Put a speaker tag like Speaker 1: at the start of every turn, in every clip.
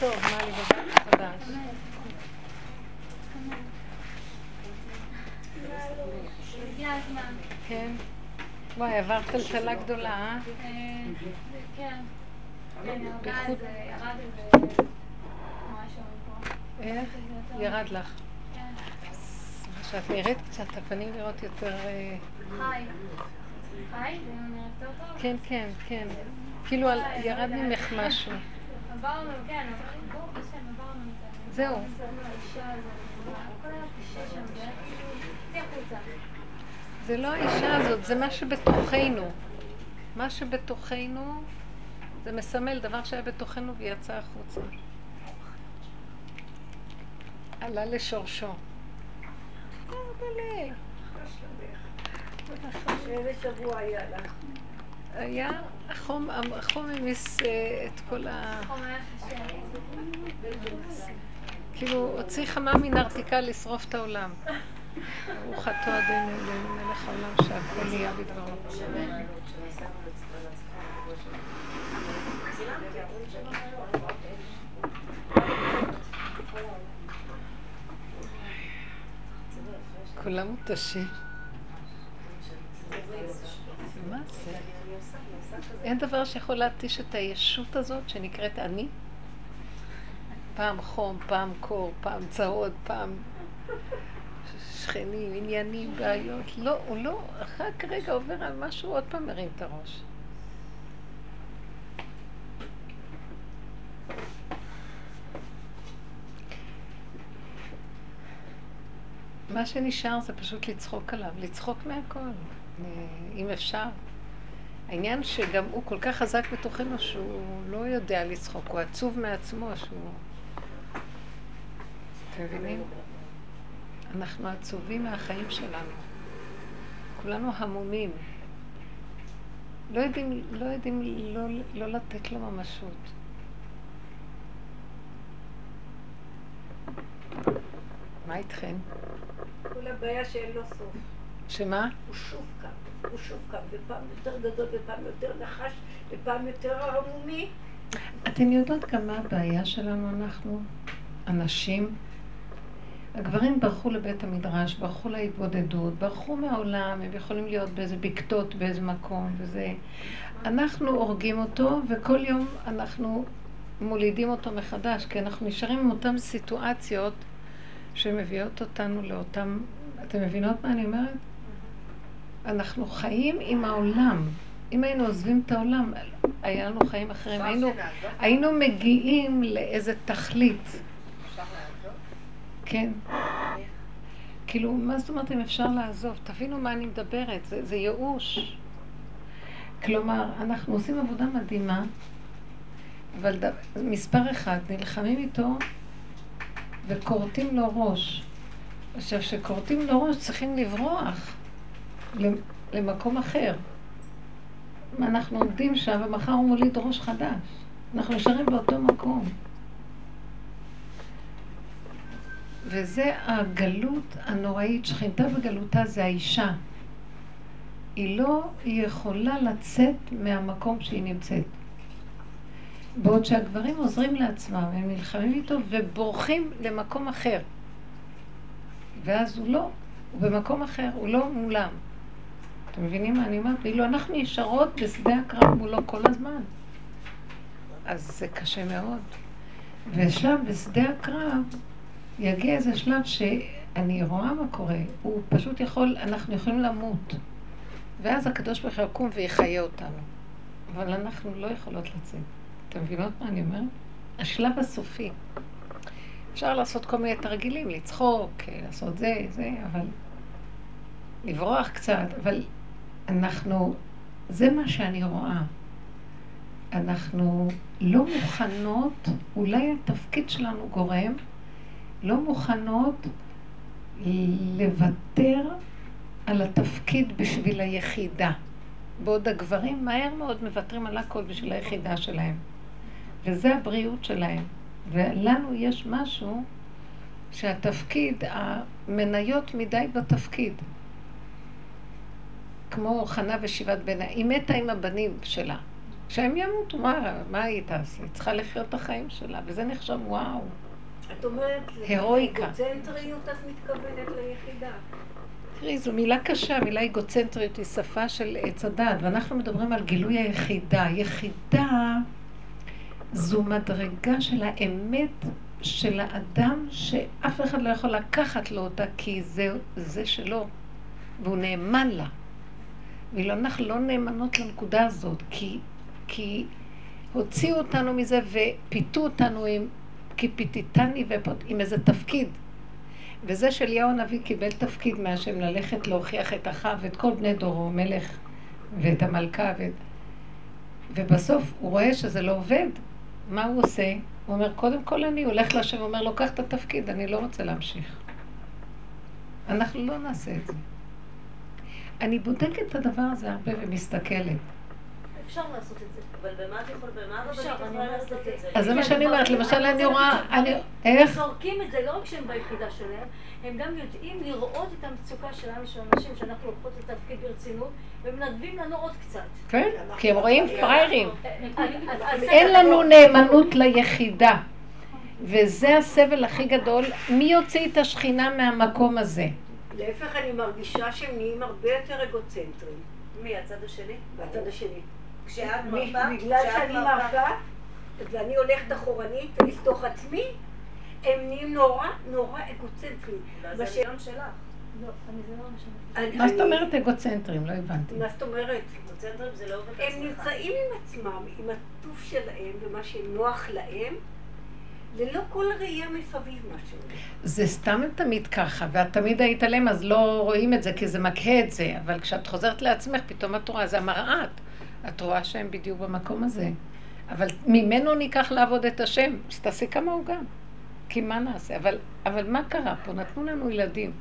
Speaker 1: טוב, מה לי. כן. וואי, עברת טלטלה גדולה, אה?
Speaker 2: כן.
Speaker 1: איך? ירד לך. כשאת נראית קצת, הפנים נראות יותר...
Speaker 2: חי. חי?
Speaker 1: כן, כן, כן. כאילו ירד ממך משהו.
Speaker 2: כן.
Speaker 1: זהו. זה לא האישה הזאת, זה מה שבתוכנו. מה שבתוכנו זה מסמל דבר שהיה בתוכנו ויצא החוצה. עלה לשורשו.
Speaker 3: איזה שבוע היה לך?
Speaker 1: היה, החום, החום המיס אה, את כל ה... כאילו, הוציא חמה מנרתיקה לשרוף את העולם. אתה אדוני אלוהינו מלך העולם שהכל נהיה בדברו. כולם מותשים. מה זה? אין דבר שיכול להתיש את הישות הזאת שנקראת אני? פעם חום, פעם קור, פעם צהוד, פעם שכנים, עניינים, בעיות. לא, הוא לא, אחר כרגע עובר על משהו, עוד פעם מרים את הראש. מה שנשאר זה פשוט לצחוק עליו, לצחוק מהכל, אם אפשר. העניין שגם הוא כל כך חזק בתוכנו שהוא לא יודע לצחוק, הוא עצוב מעצמו שהוא... אתם מבינים? אנחנו עצובים מהחיים שלנו. כולנו המומים. לא יודעים, לא, יודעים לא, לא לתת לו ממשות. מה איתכן?
Speaker 3: כל הבעיה שאין לו סוף.
Speaker 1: שמה?
Speaker 3: הוא שוב קם, הוא שוב קם, ופעם יותר גדול, ופעם יותר נחש, ופעם יותר ערמומי.
Speaker 1: אתן יודעות גם מה הבעיה שלנו אנחנו, הנשים? הגברים ברחו לבית המדרש, ברחו להתבודדות, ברחו מהעולם, הם יכולים להיות באיזה בקתות באיזה מקום, וזה... אנחנו הורגים אותו, וכל יום אנחנו מולידים אותו מחדש, כי אנחנו נשארים עם אותן סיטואציות שמביאות אותנו לאותם... אתם מבינות מה אני אומרת? אנחנו חיים עם העולם. אם היינו עוזבים את העולם, היה לנו חיים אחרים. היינו, היינו מגיעים לאיזה תכלית. כן. כאילו, מה זאת אומרת אם אפשר לעזוב? תבינו מה אני מדברת, זה, זה ייאוש. כלומר, אנחנו עושים עבודה מדהימה, אבל דבר, מספר אחד, נלחמים איתו וכורתים לו ראש. עכשיו, כשכורתים לו ראש צריכים לברוח למקום אחר. אנחנו עומדים שם ומחר הוא מוליד ראש חדש. אנחנו נשארים באותו מקום. וזה הגלות הנוראית, שכינתה בגלותה זה האישה. היא לא יכולה לצאת מהמקום שהיא נמצאת. בעוד שהגברים עוזרים לעצמם, הם נלחמים איתו ובורחים למקום אחר. ואז הוא לא, הוא במקום אחר, הוא לא מולם. אתם מבינים מה אני אומרת? ואילו אנחנו ישרות בשדה הקרב מולו כל הזמן. אז זה קשה מאוד. ושם בשדה הקרב יגיע איזה שלב שאני רואה מה קורה. הוא פשוט יכול, אנחנו יכולים למות. ואז הקדוש ברוך הוא יקום ויחיה אותנו. אבל אנחנו לא יכולות לצאת. אתם מבינות מה אני אומרת? השלב הסופי. אפשר לעשות כל מיני תרגילים, לצחוק, לעשות זה, זה, אבל לברוח קצת, אבל אנחנו, זה מה שאני רואה. אנחנו לא מוכנות, אולי התפקיד שלנו גורם, לא מוכנות לוותר על התפקיד בשביל היחידה. בעוד הגברים מהר מאוד מוותרים על הכל בשביל היחידה שלהם. וזה הבריאות שלהם. ולנו יש משהו שהתפקיד, המניות מדי בתפקיד. כמו חנה ושיבת בנה, היא מתה עם הבנים שלה. שהם ימותו, מה, מה היא תעשה? היא צריכה לחיות את החיים שלה, וזה נחשב וואו.
Speaker 3: את אומרת,
Speaker 1: הירואיקה.
Speaker 3: אגוצנטריות את מתכוונת ליחידה.
Speaker 1: תראי, זו מילה קשה, מילה אגוצנטרית היא שפה של עץ הדת, ואנחנו מדברים על גילוי היחידה. יחידה זו מדרגה של האמת של האדם שאף אחד לא יכול לקחת לו אותה כי זה, זה שלו, והוא נאמן לה. ואנחנו לא נאמנות לנקודה הזאת, כי, כי הוציאו אותנו מזה ופיתו אותנו עם כי פיתיתני ופות, עם איזה תפקיד. וזה שאליהו הנביא קיבל תפקיד מהשם ללכת להוכיח את אחיו ואת כל בני דורו, מלך ואת המלכה ואת... ובסוף הוא רואה שזה לא עובד. מה הוא עושה? הוא אומר, קודם כל אני הולך להשם ואומר, לוקח את התפקיד, אני לא רוצה להמשיך. אנחנו לא נעשה את זה. אני בודקת את הדבר הזה הרבה ומסתכלת.
Speaker 4: אפשר לעשות את זה. אבל במה את יכולה, במה הרבנית יכולה לעשות
Speaker 2: את
Speaker 4: זה?
Speaker 1: אז זה מה
Speaker 4: כן,
Speaker 1: שאני אומרת, למשל אני רואה, אני, איך?
Speaker 4: זורקים את זה לא רק שהם ביחידה שלהם, הם גם יודעים לראות את המצוקה שלנו, של אנשים שאנחנו לוקחות את התפקיד ברצינות, ומנדבים לנו עוד קצת.
Speaker 1: כן, כי הם רואים פראיירים. אין לנו נאמנות ליחידה. וזה הסבל הכי גדול. מי יוציא את השכינה מהמקום הזה?
Speaker 3: להפך, אני מרגישה שהם נהיים הרבה יותר אגוצנטרים,
Speaker 4: מי, הצד השני?
Speaker 3: בצד השני.
Speaker 4: כשאת מרפה,
Speaker 3: בגלל שאני
Speaker 4: מרפה,
Speaker 3: ואני הולכת אחורנית לתוך עצמי, הם נהיים נורא נורא אגוצנטרים.
Speaker 4: זה עליון שלך.
Speaker 2: לא, אני זה לא מה שאני...
Speaker 3: אני-
Speaker 1: מה זאת אומרת אגוצנטרים? לא הבנתי.
Speaker 3: מה זאת אומרת?
Speaker 4: קונצנטרים זה לא עובד
Speaker 3: הם
Speaker 4: אצלך.
Speaker 3: נמצאים עם עצמם, עם הטוב שלהם ומה שנוח להם, ללא כל ראייה מסביב מה שהולך.
Speaker 1: זה סתם תמיד ככה, ואת תמיד היית עליהם, אז לא רואים את זה, כי זה מקהה את זה. אבל כשאת חוזרת לעצמך, פתאום את רואה, זה המראה. את רואה שהם בדיוק במקום הזה. אבל ממנו ניקח לעבוד את השם, אז תעשי כמה הוא גם. כי מה נעשה? אבל, אבל מה קרה פה? נתנו לנו ילדים.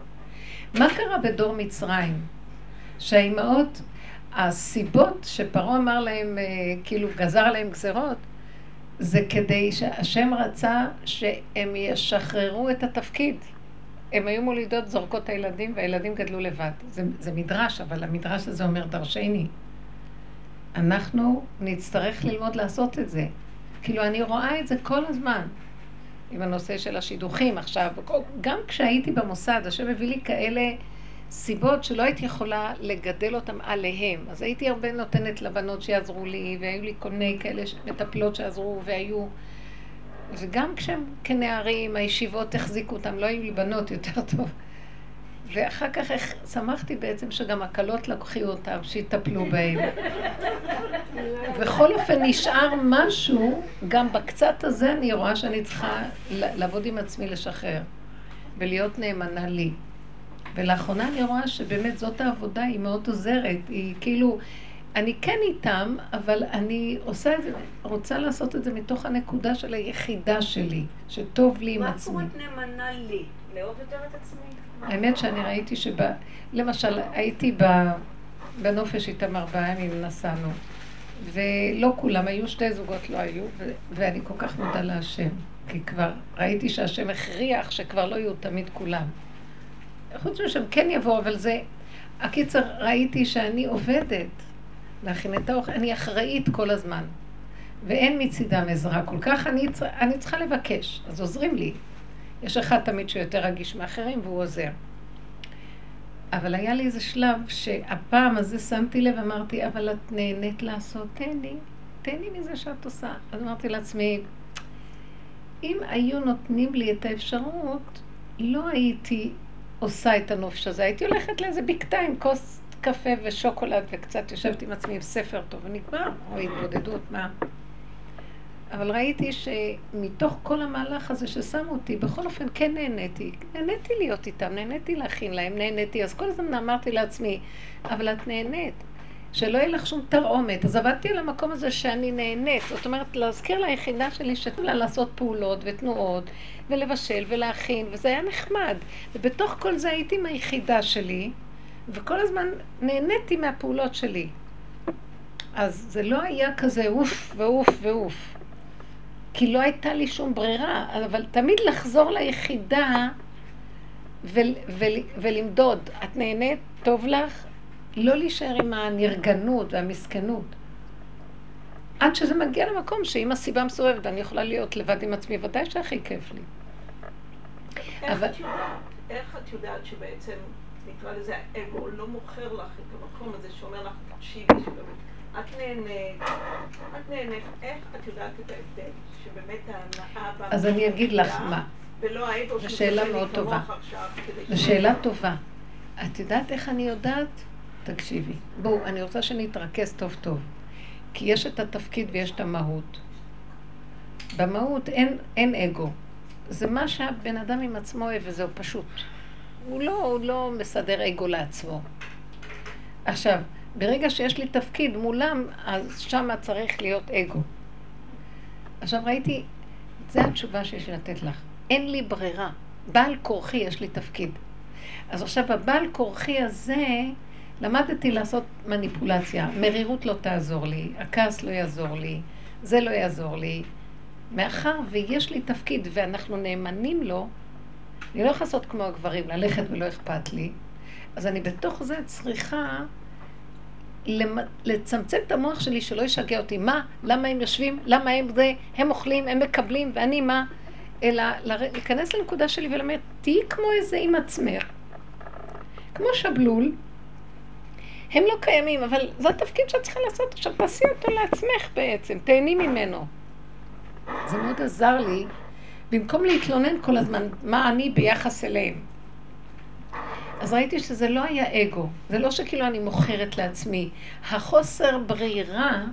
Speaker 1: מה קרה בדור מצרים? שהאימהות, הסיבות שפרעה אמר להם, אה, כאילו גזר עליהם גזרות, זה כדי שהשם רצה שהם ישחררו את התפקיד. הם היו מולידות זורקות את הילדים והילדים גדלו לבד. זה, זה מדרש, אבל המדרש הזה אומר דרשני. אנחנו נצטרך ללמוד לעשות את זה. כאילו, אני רואה את זה כל הזמן. עם הנושא של השידוכים עכשיו. גם כשהייתי במוסד, השם הביא לי כאלה סיבות שלא הייתי יכולה לגדל אותם עליהם. אז הייתי הרבה נותנת לבנות שיעזרו לי, והיו לי כל מיני כאלה מטפלות שעזרו, והיו... וגם כשהם כנערים, הישיבות החזיקו אותם, לא היו לי בנות יותר טוב. ואחר כך שמחתי בעצם שגם הקלות לקחו אותם, שיטפלו בהם. בכל אופן נשאר משהו, גם בקצת הזה אני רואה שאני צריכה לעבוד עם עצמי לשחרר, ולהיות נאמנה לי. ולאחרונה אני רואה שבאמת זאת העבודה, היא מאוד עוזרת, היא כאילו, אני כן איתם, אבל אני עושה את זה, רוצה לעשות את זה מתוך הנקודה של היחידה שלי, שטוב לי עם
Speaker 3: מה
Speaker 1: עצמי.
Speaker 3: קוראת נאמנה לי?
Speaker 4: לאהוב יותר את עצמי.
Speaker 1: האמת שאני ראיתי שב... למשל, הייתי ב... בנופש איתם ארבעה ימים, נסענו, ולא כולם, היו שתי זוגות, לא היו, ו... ואני כל כך מודה להשם, כי כבר ראיתי שהשם הכריח שכבר לא יהיו תמיד כולם. חוץ שהם כן יבואו, אבל זה... הקיצר, ראיתי שאני עובדת להכין את האוכל, אני אחראית כל הזמן, ואין מצידם עזרה כל כך, אני. אני צריכה לבקש, אז עוזרים לי. יש אחד תמיד שיותר רגיש מאחרים והוא עוזר. אבל היה לי איזה שלב שהפעם הזה שמתי לב, אמרתי, אבל את נהנית לעשות, תן לי, תן לי מזה שאת עושה. אז אמרתי לעצמי, אם היו נותנים לי את האפשרות, לא הייתי עושה את הנופש הזה, הייתי הולכת לאיזה בקתה עם כוס קפה ושוקולד וקצת יושבת עם עצמי עם ספר טוב ונגמר, או התבודדות, מה? אבל ראיתי שמתוך כל המהלך הזה ששמו אותי, בכל אופן כן נהניתי. נהניתי להיות איתם, נהניתי להכין להם, נהניתי. אז כל הזמן אמרתי לעצמי, אבל את נהנית. שלא יהיה לך שום תרעומת. אז עבדתי על המקום הזה שאני נהנית. זאת אומרת, להזכיר ליחידה שלי שתנו לה לעשות פעולות ותנועות, ולבשל ולהכין, וזה היה נחמד. ובתוך כל זה הייתי עם היחידה שלי, וכל הזמן נהניתי מהפעולות שלי. אז זה לא היה כזה אוף ואוף ואוף. כי לא הייתה לי שום ברירה, אבל תמיד לחזור ליחידה ול, ול, ולמדוד. את נהנית? טוב לך? לא להישאר עם הנרגנות והמסכנות. עד שזה מגיע למקום שאם הסיבה מסובבת ואני יכולה להיות לבד עם עצמי, ודאי שהכי כיף לי.
Speaker 5: איך
Speaker 1: אבל-
Speaker 5: את יודעת, איך את יודעת שבעצם, נקרא לזה האגו, לא מוכר לך את המקום הזה שאומר לך, תקשיבי, שבאמת, את נהנית, את נהנית, איך את יודעת את ההבדל? שבאמת ההנאה
Speaker 1: אז אני אגיד לך מה.
Speaker 5: ולא האגו
Speaker 1: זו שאלה מאוד טובה. זו שאלה טובה. את יודעת איך אני יודעת? תקשיבי. בואו, אני רוצה שנתרכז טוב טוב. כי יש את התפקיד ויש את המהות. במהות אין, אין אגו. זה מה שהבן אדם עם עצמו אוהב וזהו פשוט. הוא לא, הוא לא מסדר אגו לעצמו. עכשיו, ברגע שיש לי תפקיד מולם, אז שמה צריך להיות אגו. עכשיו ראיתי, זו התשובה שיש לי לתת לך. אין לי ברירה. בעל כורחי יש לי תפקיד. אז עכשיו הבעל כורחי הזה, למדתי לעשות מניפולציה. מרירות לא תעזור לי, הכעס לא יעזור לי, זה לא יעזור לי. מאחר ויש לי תפקיד ואנחנו נאמנים לו, אני לא יכולה לעשות כמו הגברים, ללכת ולא אכפת לי. אז אני בתוך זה צריכה. לצמצם את המוח שלי שלא ישגע אותי. מה? למה הם יושבים? למה הם זה? הם אוכלים, הם מקבלים, ואני מה? אלא. להיכנס לנקודה שלי ולומר, תהיי כמו איזה עם עצמך. כמו שבלול. הם לא קיימים, אבל זה התפקיד שאת צריכה לעשות עכשיו, תעשי אותו לעצמך בעצם, תהני ממנו. זה מאוד עזר לי, במקום להתלונן כל הזמן, מה אני ביחס אליהם. אז ראיתי שזה לא היה אגו, זה לא שכאילו אני מוכרת לעצמי. החוסר ברירה,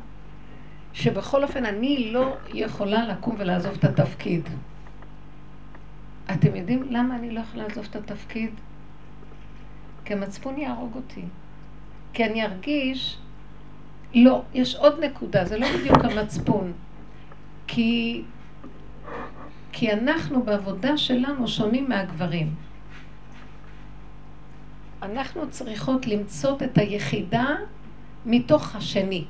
Speaker 1: שבכל אופן אני לא יכולה לקום ולעזוב את התפקיד. אתם יודעים למה אני לא יכולה לעזוב את התפקיד? כי המצפון יהרוג אותי. כי אני ארגיש, לא, יש עוד נקודה, זה לא בדיוק המצפון. כי, כי אנחנו בעבודה שלנו שונים מהגברים. אנחנו צריכות למצוא את היחידה מתוך השני,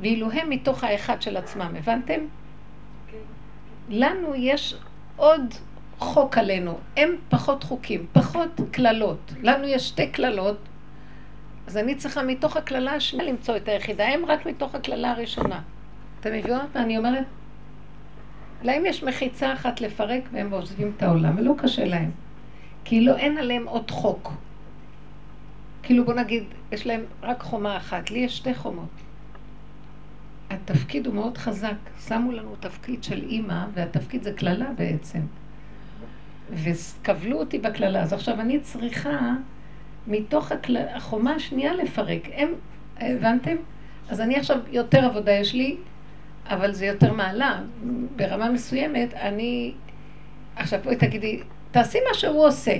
Speaker 1: ואילו הם מתוך האחד של עצמם, הבנתם? לנו יש עוד חוק עלינו, הם פחות חוקים, פחות קללות. לנו יש שתי קללות, אז אני צריכה מתוך הקללה השנייה למצוא את היחידה, הם רק מתוך הקללה הראשונה. אתם מבינות מה אני אומרת? להם יש מחיצה אחת לפרק והם עוזבים את העולם, ולא קשה להם. כאילו אין עליהם עוד חוק. כאילו בוא נגיד, יש להם רק חומה אחת, לי יש שתי חומות. התפקיד הוא מאוד חזק. שמו לנו תפקיד של אימא, והתפקיד זה קללה בעצם. וכבלו אותי בקללה. אז עכשיו אני צריכה מתוך הקל... החומה השנייה לפרק. הם, הבנתם? אז אני עכשיו, יותר עבודה יש לי, אבל זה יותר מעלה. ברמה מסוימת, אני... עכשיו בואי תגידי, תעשי מה שהוא עושה.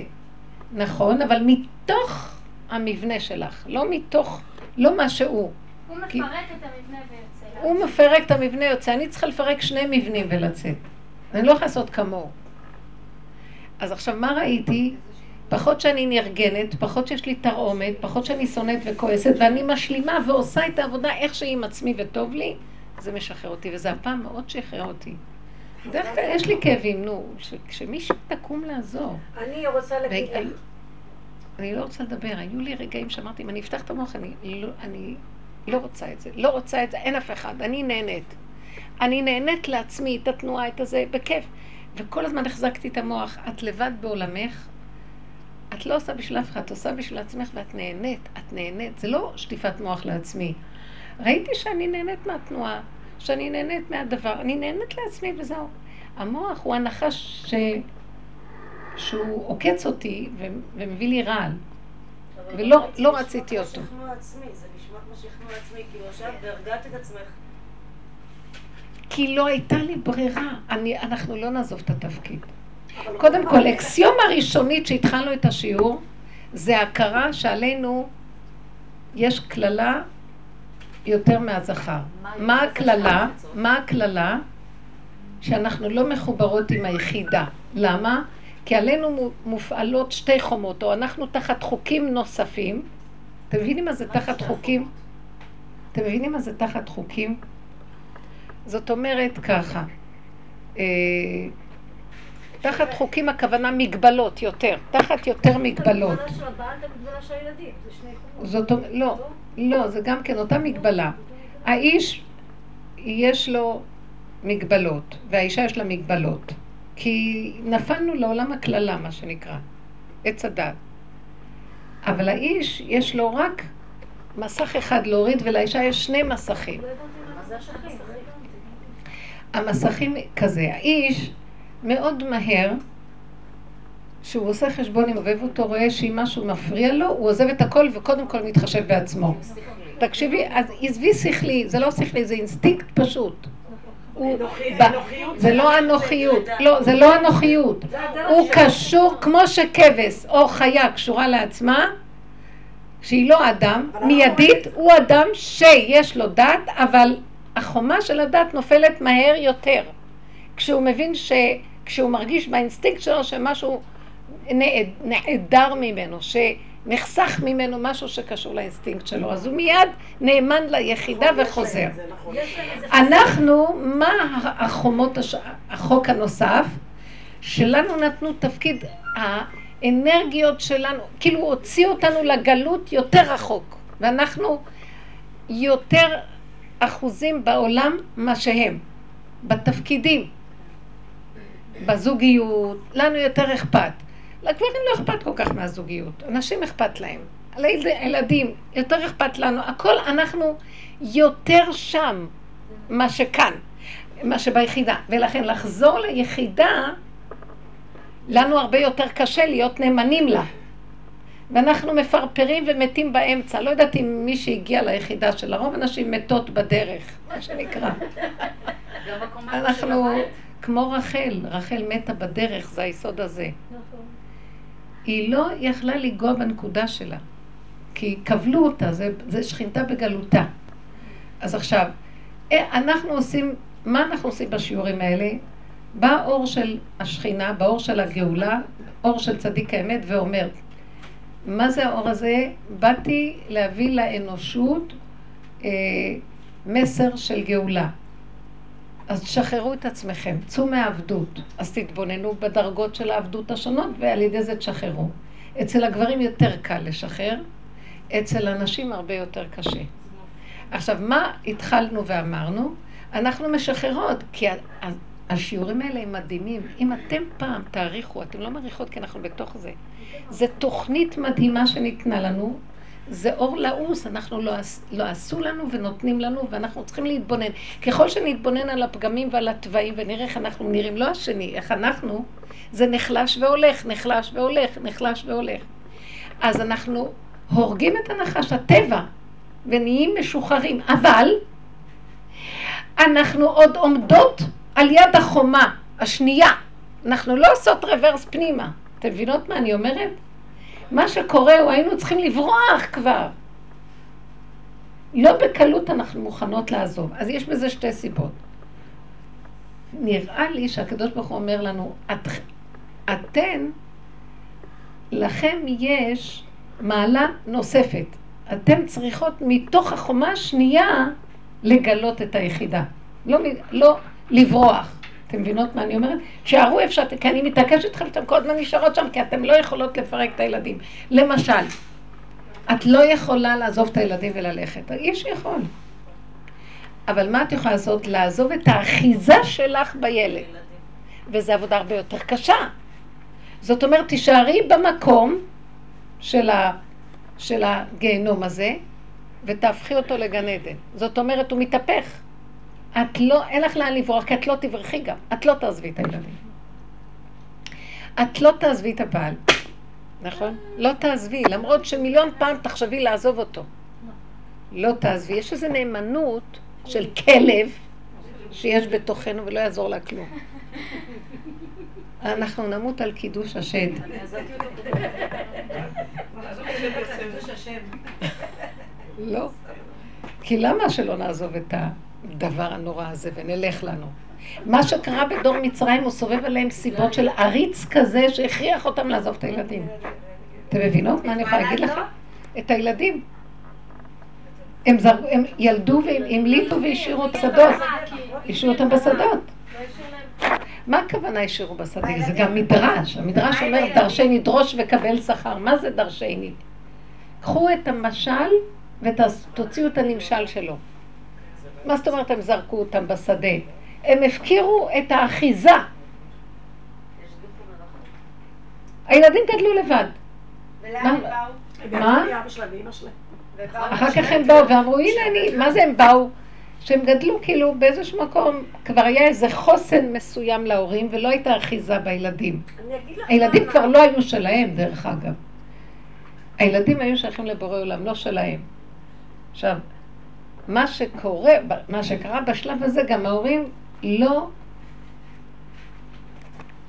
Speaker 1: נכון, אבל מתוך המבנה שלך, לא מתוך, לא מה שהוא.
Speaker 2: הוא
Speaker 1: כי-
Speaker 2: מפרק את המבנה ויוצא.
Speaker 1: הוא מפרק את המבנה, יוצא, אני צריכה לפרק שני מבנים ולצאת. אני לא יכולה לעשות כמוהו. אז עכשיו, מה ראיתי? פחות שאני נרגנת, פחות שיש לי תרעומת, פחות שאני שונאת וכועסת, ואני משלימה ועושה את העבודה איך שהיא עם עצמי וטוב לי, זה משחרר אותי, וזה הפעם מאוד שחרר אותי. בדרך כלל יש לי כאבים, נו, ש- כשמישהו תקום לעזור.
Speaker 3: אני רוצה להגיד
Speaker 1: אני לא רוצה לדבר, היו לי רגעים שאמרתי, אם אני אפתח את המוח, אני לא, אני לא רוצה את זה, לא רוצה את זה, אין אף אחד, אני נהנית. אני נהנית לעצמי את התנועה, את הזה, בכיף. וכל הזמן החזקתי את המוח, את לבד בעולמך, את לא עושה בשביל אף אחד, את עושה בשביל עצמך ואת נהנית, את נהנית, זה לא שטיפת מוח לעצמי. ראיתי שאני נהנית מהתנועה, שאני נהנית מהדבר, אני נהנית לעצמי וזהו. המוח הוא הנחש ש... שהוא עוקץ אותי ו... ומביא לי רעל. ולא-
Speaker 6: רציתי
Speaker 1: לא
Speaker 6: לשמוע
Speaker 1: רציתי
Speaker 6: כמו
Speaker 1: אותו.
Speaker 6: שכנוע עצמי, זה נשמע כמו שכנוע עצמי, כאילו עכשיו והרגעת את עצמך.
Speaker 1: כי לא הייתה לי ברירה. אני, אנחנו לא נעזוב את התפקיד. קודם כל, אקסיומה ראשונית שהתחלנו את השיעור, זה הכרה שעלינו יש קללה יותר מהזכר. מה הקללה? מה הקללה? שאנחנו לא מחוברות עם היחידה. למה? כי עלינו מו- מופעלות שתי חומות, או אנחנו תחת חוקים נוספים. אתם מבינים מה זה תחת חוקים? אתם מבינים מה זה תחת חוקים? זאת אומרת ככה, אה, תחת חוקים הכוונה מגבלות יותר, תחת יותר מגבלות. זאת אומרת, לא, לא, זה גם כן אותה מגבלה. האיש, יש לו מגבלות, והאישה יש לה מגבלות. כי נפלנו לעולם הקללה, מה שנקרא, עץ הדת. אבל האיש, יש לו רק מסך אחד להוריד, ולאישה יש שני מסכים.
Speaker 4: זה השכן?
Speaker 1: המסכים כזה, האיש מאוד מהר, כשהוא עושה חשבון עם אוהב אותו, רואה שאם משהו מפריע לו, הוא עוזב את הכל וקודם כל מתחשב בעצמו. תקשיבי, אז עזבי שכלי, זה לא שכלי, זה אינסטינקט פשוט. זה לא אנוכיות, לא, זה לא אנוכיות. הוא קשור כמו שכבש או חיה קשורה לעצמה, שהיא לא אדם, מיידית, הוא אדם שיש לו דת, אבל החומה של הדת נופלת מהר יותר. כשהוא מבין ש... כשהוא מרגיש באינסטינקט שלו שמשהו נעד- נעדר ממנו, שנחסך ממנו משהו שקשור לאינסטינקט שלו, אז הוא מיד נאמן ליחידה וחוזר.
Speaker 6: נכון.
Speaker 4: להם איזה
Speaker 1: אנחנו, מה החומות. החוק הנוסף? שלנו נתנו תפקיד, האנרגיות שלנו, כאילו הוציאו אותנו לגלות יותר רחוק, ואנחנו יותר אחוזים בעולם מה שהם, בתפקידים, בזוגיות, לנו יותר אכפת. לגברים לא אכפת כל כך מהזוגיות, אנשים אכפת להם. הילדים, יותר אכפת לנו, הכל אנחנו יותר שם מה שכאן, מה שביחידה. ולכן לחזור ליחידה, לנו הרבה יותר קשה להיות נאמנים לה. ואנחנו מפרפרים ומתים באמצע. לא יודעת אם מי שהגיע ליחידה של הרוב הנשים מתות בדרך, מה שנקרא. אנחנו. כמו רחל, רחל מתה בדרך, זה היסוד הזה.
Speaker 4: נכון.
Speaker 1: היא לא יכלה לנגוע בנקודה שלה, כי כבלו אותה, זה, זה שכינתה בגלותה. אז עכשיו, אה, אנחנו עושים, מה אנחנו עושים בשיעורים האלה? בא אור של השכינה, באור של הגאולה, אור של צדיק האמת, ואומר, מה זה האור הזה? באתי להביא לאנושות אה, מסר של גאולה. אז תשחררו את עצמכם, צאו מהעבדות. אז תתבוננו בדרגות של העבדות השונות, ועל ידי זה תשחררו. אצל הגברים יותר קל לשחרר, אצל הנשים הרבה יותר קשה. עכשיו, מה התחלנו ואמרנו? אנחנו משחררות, כי השיעורים האלה הם מדהימים. אם אתם פעם תעריכו, אתם לא מעריכות כי אנחנו בתוך זה. זו תוכנית מדהימה שניתנה לנו, זה אור לעוס, אנחנו לא, לא עשו לנו ונותנים לנו, ואנחנו צריכים להתבונן. ככל שנתבונן על הפגמים ועל התוואים ונראה איך אנחנו נראים, לא השני, איך אנחנו, זה נחלש והולך, נחלש והולך, נחלש והולך. אז אנחנו הורגים את הנחש, הטבע, ונהיים משוחררים, אבל אנחנו עוד עומדות על יד החומה השנייה. אנחנו לא עושות רוורס פנימה. אתם מבינות מה אני אומרת? מה שקורה הוא היינו צריכים לברוח כבר. לא בקלות אנחנו מוכנות לעזוב. אז יש בזה שתי סיבות. נראה לי שהקדוש ברוך הוא אומר לנו, את, אתן, לכם יש מעלה נוספת. אתן צריכות מתוך החומה השנייה לגלות את היחידה. לא, לא לברוח. אתם מבינות מה אני אומרת? שערו איפה שאתם, כי אני מתעקשת איתכם שאתם כל הזמן נשארות שם, כי אתם לא יכולות לפרק את הילדים. למשל, את לא יכולה לעזוב את הילדים וללכת. האיש יכול. אבל מה את יכולה לעשות? לעזוב את האחיזה שלך בילד. וזו עבודה הרבה יותר קשה. זאת אומרת, תישארי במקום של, ה, של הגיהנום הזה, ותהפכי אותו לגן עדן. זאת אומרת, הוא מתהפך. את לא, אין לך לאן לברוח, כי את לא תברכי גם. את לא תעזבי את הילדים. את לא תעזבי את הבעל, נכון? לא תעזבי, למרות שמיליון פעם תחשבי לעזוב אותו. לא תעזבי. יש איזו נאמנות של כלב שיש בתוכנו ולא יעזור לה כלום. אנחנו נמות על קידוש השד. לא. כי למה שלא נעזוב את הדבר הנורא הזה ונלך לנו? מה שקרה בדור מצרים, הוא סובב עליהם סיבות של עריץ כזה שהכריח אותם לעזוב את הילדים. אתם מבינות מה אני יכולה להגיד לכם? את הילדים. הם, זר... הם ילדו והמליטו והשאירו את השדות. השאירו אותם בשדות. מה הכוונה השאירו בשדה? זה גם מדרש. המדרש אומר דרשני דרוש וקבל שכר. מה זה דרשני? קחו את המשל ותוציאו את הנמשל שלו. מה זאת אומרת הם זרקו אותם בשדה? הם הפקירו את האחיזה. הילדים גדלו לבד.
Speaker 6: ולאן הם
Speaker 1: מה?
Speaker 6: באו?
Speaker 1: מה? אחר כך הם באו ואמרו, הנה אני, מה זה הם באו? שהם גדלו כאילו באיזשהו מקום, כבר היה איזה חוסן מסוים להורים ולא הייתה אחיזה בילדים. הילדים כבר לא היו שלהם, דרך אגב. הילדים היו שייכים לבורא עולם, לא שלהם. עכשיו, מה שקורה, מה שקרה בשלב הזה, גם ההורים לא...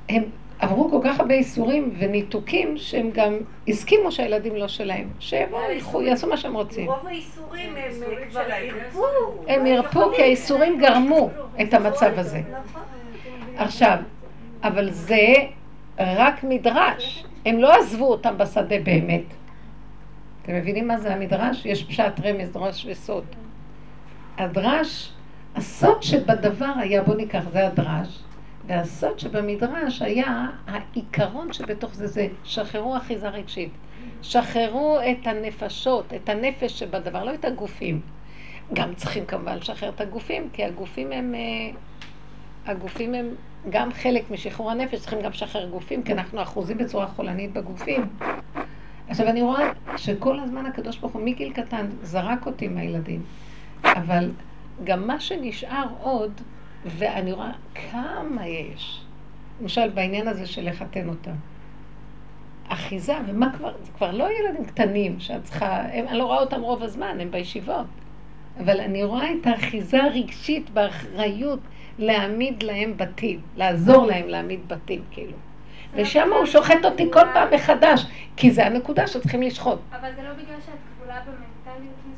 Speaker 1: הם עברו כל כך הרבה איסורים וניתוקים, שהם גם הסכימו שהילדים לא שלהם. שיבואו, ילכו, יעשו מה שהם רוצים.
Speaker 3: רוב האיסורים הם
Speaker 6: האיסורים
Speaker 3: כבר. הרפו.
Speaker 1: הם ירפו כי האיסורים גרמו את המצב הזה.
Speaker 3: נכון.
Speaker 1: עכשיו, אבל זה רק מדרש. הם לא עזבו אותם בשדה באמת. אתם מבינים מה זה המדרש? יש פשט רמז, דרש וסוד. הדרש, הסוד שבדבר היה, בוא ניקח, זה הדרש, והסוד שבמדרש היה, העיקרון שבתוך זה זה, שחררו אחיזה רגשית. שחררו את הנפשות, את הנפש שבדבר, לא את הגופים. גם צריכים כמובן לשחרר את הגופים, כי הגופים הם... אה, הגופים הם גם חלק משחרור הנפש, צריכים גם לשחרר גופים, כי אנחנו אחוזים בצורה חולנית בגופים. עכשיו, אני רואה שכל הזמן הקדוש ברוך הוא מגיל קטן זרק אותי עם הילדים, אבל גם מה שנשאר עוד, ואני רואה כמה יש, למשל בעניין הזה של לחתן אותם. אחיזה, ומה כבר, זה כבר לא ילדים קטנים שאת צריכה, הם, אני לא רואה אותם רוב הזמן, הם בישיבות. אבל אני רואה את האחיזה הרגשית באחריות להעמיד להם בתים, לעזור להם להעמיד בתים, כאילו. ושם הוא שוחט אותי כל פעם מחדש, כי זה הנקודה שצריכים לשחוט.
Speaker 2: אבל זה לא בגלל שאת כבולה במנטליות?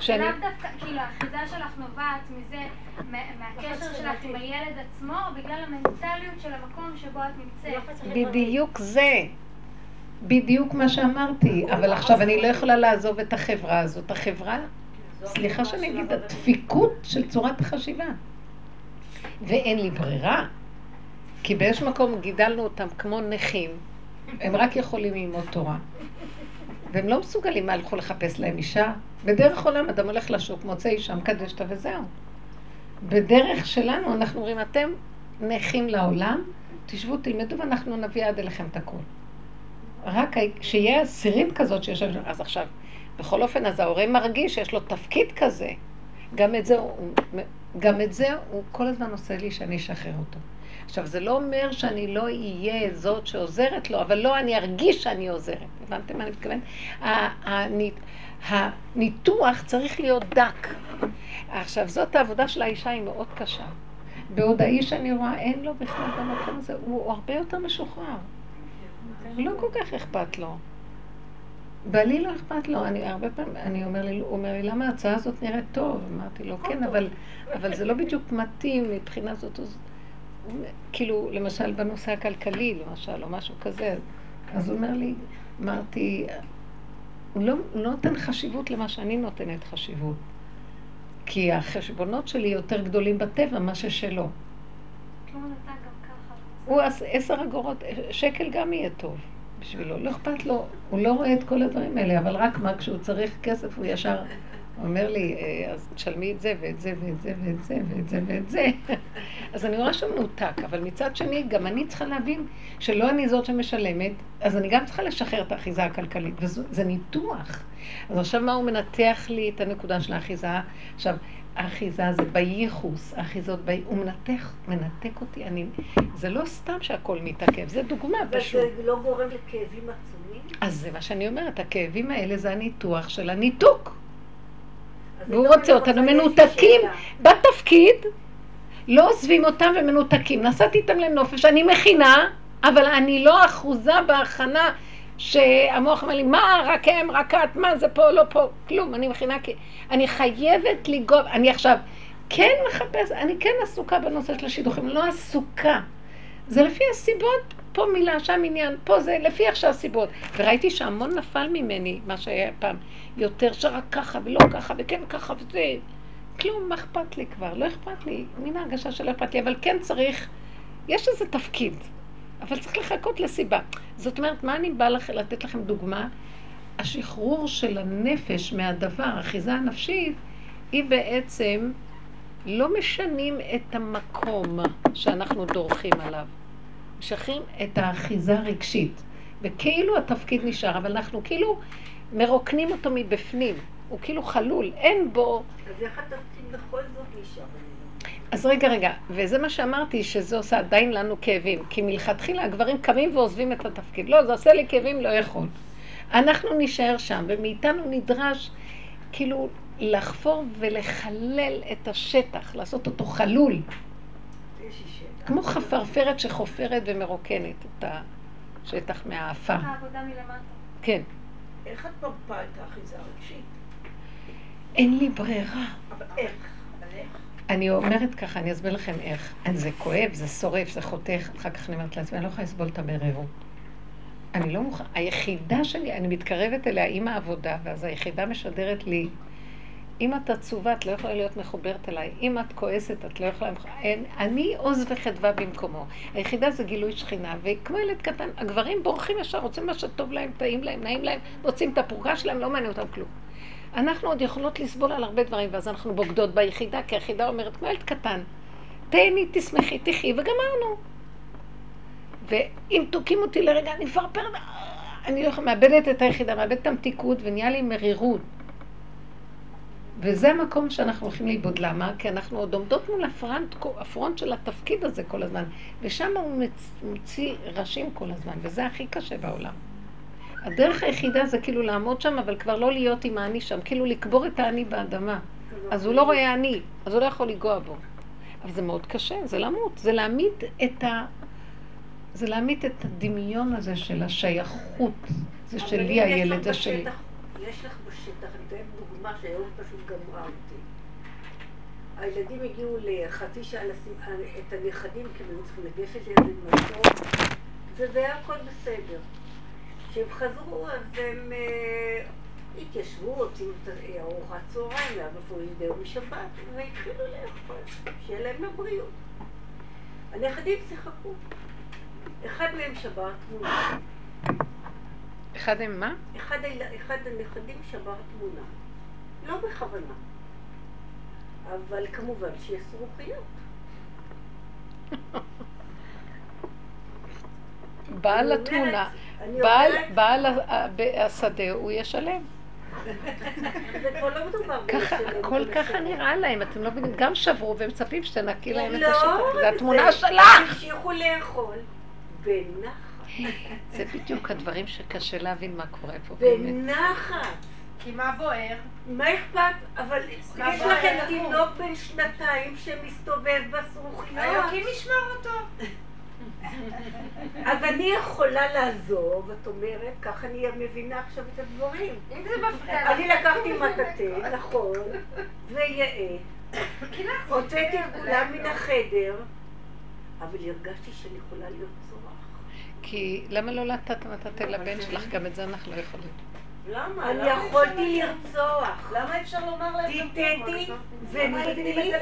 Speaker 1: שאני...
Speaker 2: לאו דווקא, כאילו, האחיזה שלך נובעת מזה, מה- מהקשר שלך עם הילד עצמו, או בגלל המנטליות של המקום שבו את נמצאת?
Speaker 1: בדיוק זה. בדיוק מה שאמרתי. אבל עכשיו אני לא יכולה לעזוב את החברה הזאת. החברה, סליחה שאני אגיד, הדפיקות של צורת החשיבה. ואין לי ברירה. כי באיזשהו מקום גידלנו אותם כמו נכים, הם רק יכולים ללמוד תורה. והם לא מסוגלים, מה, הלכו לחפש להם אישה? בדרך עולם אדם הולך לשוק, מוצא אישה, מקדש אותה וזהו. בדרך שלנו אנחנו אומרים, אתם נכים לעולם, תשבו, תלמדו ואנחנו נביא עד אליכם את הכול. רק כשיהיה עשירית כזאת שיושב אז עכשיו, בכל אופן, אז ההורה מרגיש שיש לו תפקיד כזה. גם את זה, הוא, גם את זה הוא כל הזמן עושה לי שאני אשחרר אותו. עכשיו, זה לא אומר שאני לא אהיה זאת שעוזרת לו, אבל לא, אני ארגיש שאני עוזרת. הבנתם מה אני מתכוונת? הניתוח צריך להיות דק. עכשיו, זאת העבודה של האישה, היא מאוד קשה. בעוד האיש, אני רואה, אין לו בכלל במקום הזה, הוא הרבה יותר משוחרר. לא כל כך אכפת לו. בעלי לא אכפת לו, אני הרבה פעמים, אני אומר לי, הוא אומר לי, למה ההצעה הזאת נראית טוב? אמרתי לו, כן, אבל, אבל זה לא בדיוק מתאים מבחינה זאת, אז- כאילו, למשל בנושא הכלכלי, למשל, או משהו כזה, אז הוא אומר לי, אמרתי, הוא לא, לא נותן חשיבות למה שאני נותנת חשיבות. כי החשבונות שלי יותר גדולים בטבע מה ששלו. הוא עש- עשר אגורות, שקל גם יהיה טוב בשבילו, לא אכפת לו, הוא לא רואה את כל הדברים האלה, אבל רק מה, כשהוא צריך כסף הוא ישר אומר לי, "אה, אז תשלמי את זה ואת זה ואת זה ואת זה ואת זה ואת זה. אז אני רואה שהוא מנותק, אבל מצד שני, גם אני צריכה להבין שלא אני זאת שמשלמת, אז אני גם צריכה לשחרר את האחיזה הכלכלית, וזה ניתוח. אז עכשיו מה הוא מנתח לי את הנקודה של האחיזה? עכשיו, האחיזה זה בייחוס, האחיזות בי... הוא מנתח, מנתק אותי, אני... זה לא סתם שהכל מתעכב, זה דוגמה פשוט.
Speaker 3: זה לא גורם לכאבים עצומים?
Speaker 1: אז זה מה שאני אומרת, הכאבים האלה זה הניתוח של הניתוק. והוא
Speaker 3: פתאום
Speaker 1: רוצה אותנו מנותקים. בתפקיד, לא עוזבים אותם ומנותקים. נסעתי איתם לנופש, אני מכינה, אבל אני לא אחוזה בהכנה שהמוח אומר לי, מה, רק הם, רק את, מה זה פה, לא פה, כלום, אני מכינה, כי אני חייבת לגוב, אני עכשיו כן מחפש, אני כן עסוקה בנושא של השידוכים, לא עסוקה. זה לפי הסיבות, פה מילה, שם עניין, פה זה לפי איך שהסיבות. וראיתי שהמון נפל ממני, מה שהיה פעם, יותר שרק ככה ולא ככה וכן ככה וזה. כלום, מה אכפת לי כבר? לא אכפת לי. מין ההרגשה שלא אכפת לי, אבל כן צריך, יש איזה תפקיד, אבל צריך לחכות לסיבה. זאת אומרת, מה אני באה לכ- לתת לכם דוגמה? השחרור של הנפש מהדבר, האחיזה הנפשית, היא בעצם לא משנים את המקום שאנחנו דורכים עליו. משחררים את האחיזה הרגשית. וכאילו התפקיד נשאר, אבל אנחנו כאילו מרוקנים אותו מבפנים. הוא כאילו חלול, אין בו...
Speaker 3: אז איך התפקיד בכל זאת נשאר?
Speaker 1: אז רגע, רגע, וזה מה שאמרתי, שזה עושה עדיין לנו כאבים. כי מלכתחילה הגברים קמים ועוזבים את התפקיד. לא, זה עושה לי כאבים, לא יכול. אנחנו נישאר שם, ומאיתנו נדרש כאילו לחפור ולחלל את השטח, לעשות אותו חלול. כמו חפרפרת שחופרת ומרוקנת את השטח
Speaker 2: מלמטה.
Speaker 1: כן.
Speaker 5: איך את מרפאה את האחיזה הרגשית?
Speaker 1: אין לי ברירה.
Speaker 5: אבל איך?
Speaker 1: אני אומרת ככה, אני אסביר לכם איך. זה כואב, זה שורף, זה חותך, אחר כך אני אומרת לעצמי, אני לא יכולה לסבול את המרירות. אני לא מוכנה, היחידה שלי, אני מתקרבת אליה עם העבודה, ואז היחידה משדרת לי, אם את עצובה, את לא יכולה להיות מחוברת אליי. אם את כועסת, את לא יכולה... אין, אני עוז וחדווה במקומו. היחידה זה גילוי שכינה, וכמו ילד קטן, הגברים בורחים ישר, רוצים מה שטוב להם, טעים להם, נעים להם, רוצים את הפרוגה שלהם, לא מעניין אותם כלום. אנחנו עוד יכולות לסבול על הרבה דברים, ואז אנחנו בוגדות ביחידה, כי היחידה אומרת, כמו ילד קטן, תהני, תשמחי, תחי, וגמרנו. ואם תוקים אותי לרגע, אני מפרפרת, אני לא מאבדת את היחידה, מאבדת את המתיקות, ונהיה לי מרירות. וזה המקום שאנחנו הולכים לאיבוד. למה? כי אנחנו עוד עומדות מול הפרונט, הפרונט של התפקיד הזה כל הזמן, ושם הוא מוציא ראשים כל הזמן, וזה הכי קשה בעולם. הדרך היחידה זה כאילו לעמוד שם, אבל כבר לא להיות עם האני שם, כאילו לקבור את האני באדמה. אז הוא לא רואה אני, אז הוא לא יכול לנגוע בו. אבל זה מאוד קשה, זה למות, זה להעמיד את ה... זה להעמיד את הדמיון הזה של השייכות. זה
Speaker 3: אבל
Speaker 1: שלי
Speaker 3: יש
Speaker 1: הילד,
Speaker 3: לך
Speaker 1: זה שלי.
Speaker 3: בשטח- יש לך בשטח, אני אתן דוגמה שהיום פשוט גמרה אותי. הילדים הגיעו לחצי שעה לשים את הנכדים, כי הם היו צריכים לגשת לאיזה מקום, וזה היה הכל בסדר. כשהם חזרו, אז הם אה, התיישבו, הוציאו את ארוחת צהריים, ואז אפילו ידעו משבת, והתחילו לאכול, שיהיה להם לבריאות. הנכדים שיחקו. אחד מהם שבר תמונה.
Speaker 1: אחד עם מה?
Speaker 3: אחד. אחד הנכדים שבר תמונה. לא בכוונה. אבל כמובן שיש זרוחיות.
Speaker 1: בעל התמונה, בעל, השדה הוא ישלם.
Speaker 3: זה כבר לא מדובר
Speaker 1: ככה, הכל. ככה נראה להם, אתם לא מבינים, גם שברו ומצפים שתנקי להם את
Speaker 3: לא,
Speaker 1: השטח, זה- התמונה שלך.
Speaker 3: המשיכו לאכול בנחת.
Speaker 1: זה בדיוק הדברים שקשה להבין מה קורה פה באמת.
Speaker 3: בנחת.
Speaker 6: כי מה בוער?
Speaker 3: מה אכפת? אבל יש לכם? תינוק בן שנתיים שמסתובב בזרוחיות.
Speaker 6: היוקים ישמור אותו.
Speaker 3: אז אני יכולה לעזוב, את אומרת, ככה אני מבינה עכשיו את הדברים.
Speaker 6: אם זה מפריע לך.
Speaker 3: אני לקחתי מטאטא, נכון, ויעט, הוצאתי את כולם מן החדר, אבל הרגשתי שאני יכולה להיות צורח.
Speaker 1: כי למה לא נתת מטאטא לבן שלך? גם את זה אנחנו לא יכולים.
Speaker 6: למה?
Speaker 3: אני יכולתי לרצוח.
Speaker 6: למה אפשר לומר להם?
Speaker 3: טיטטי וניתי?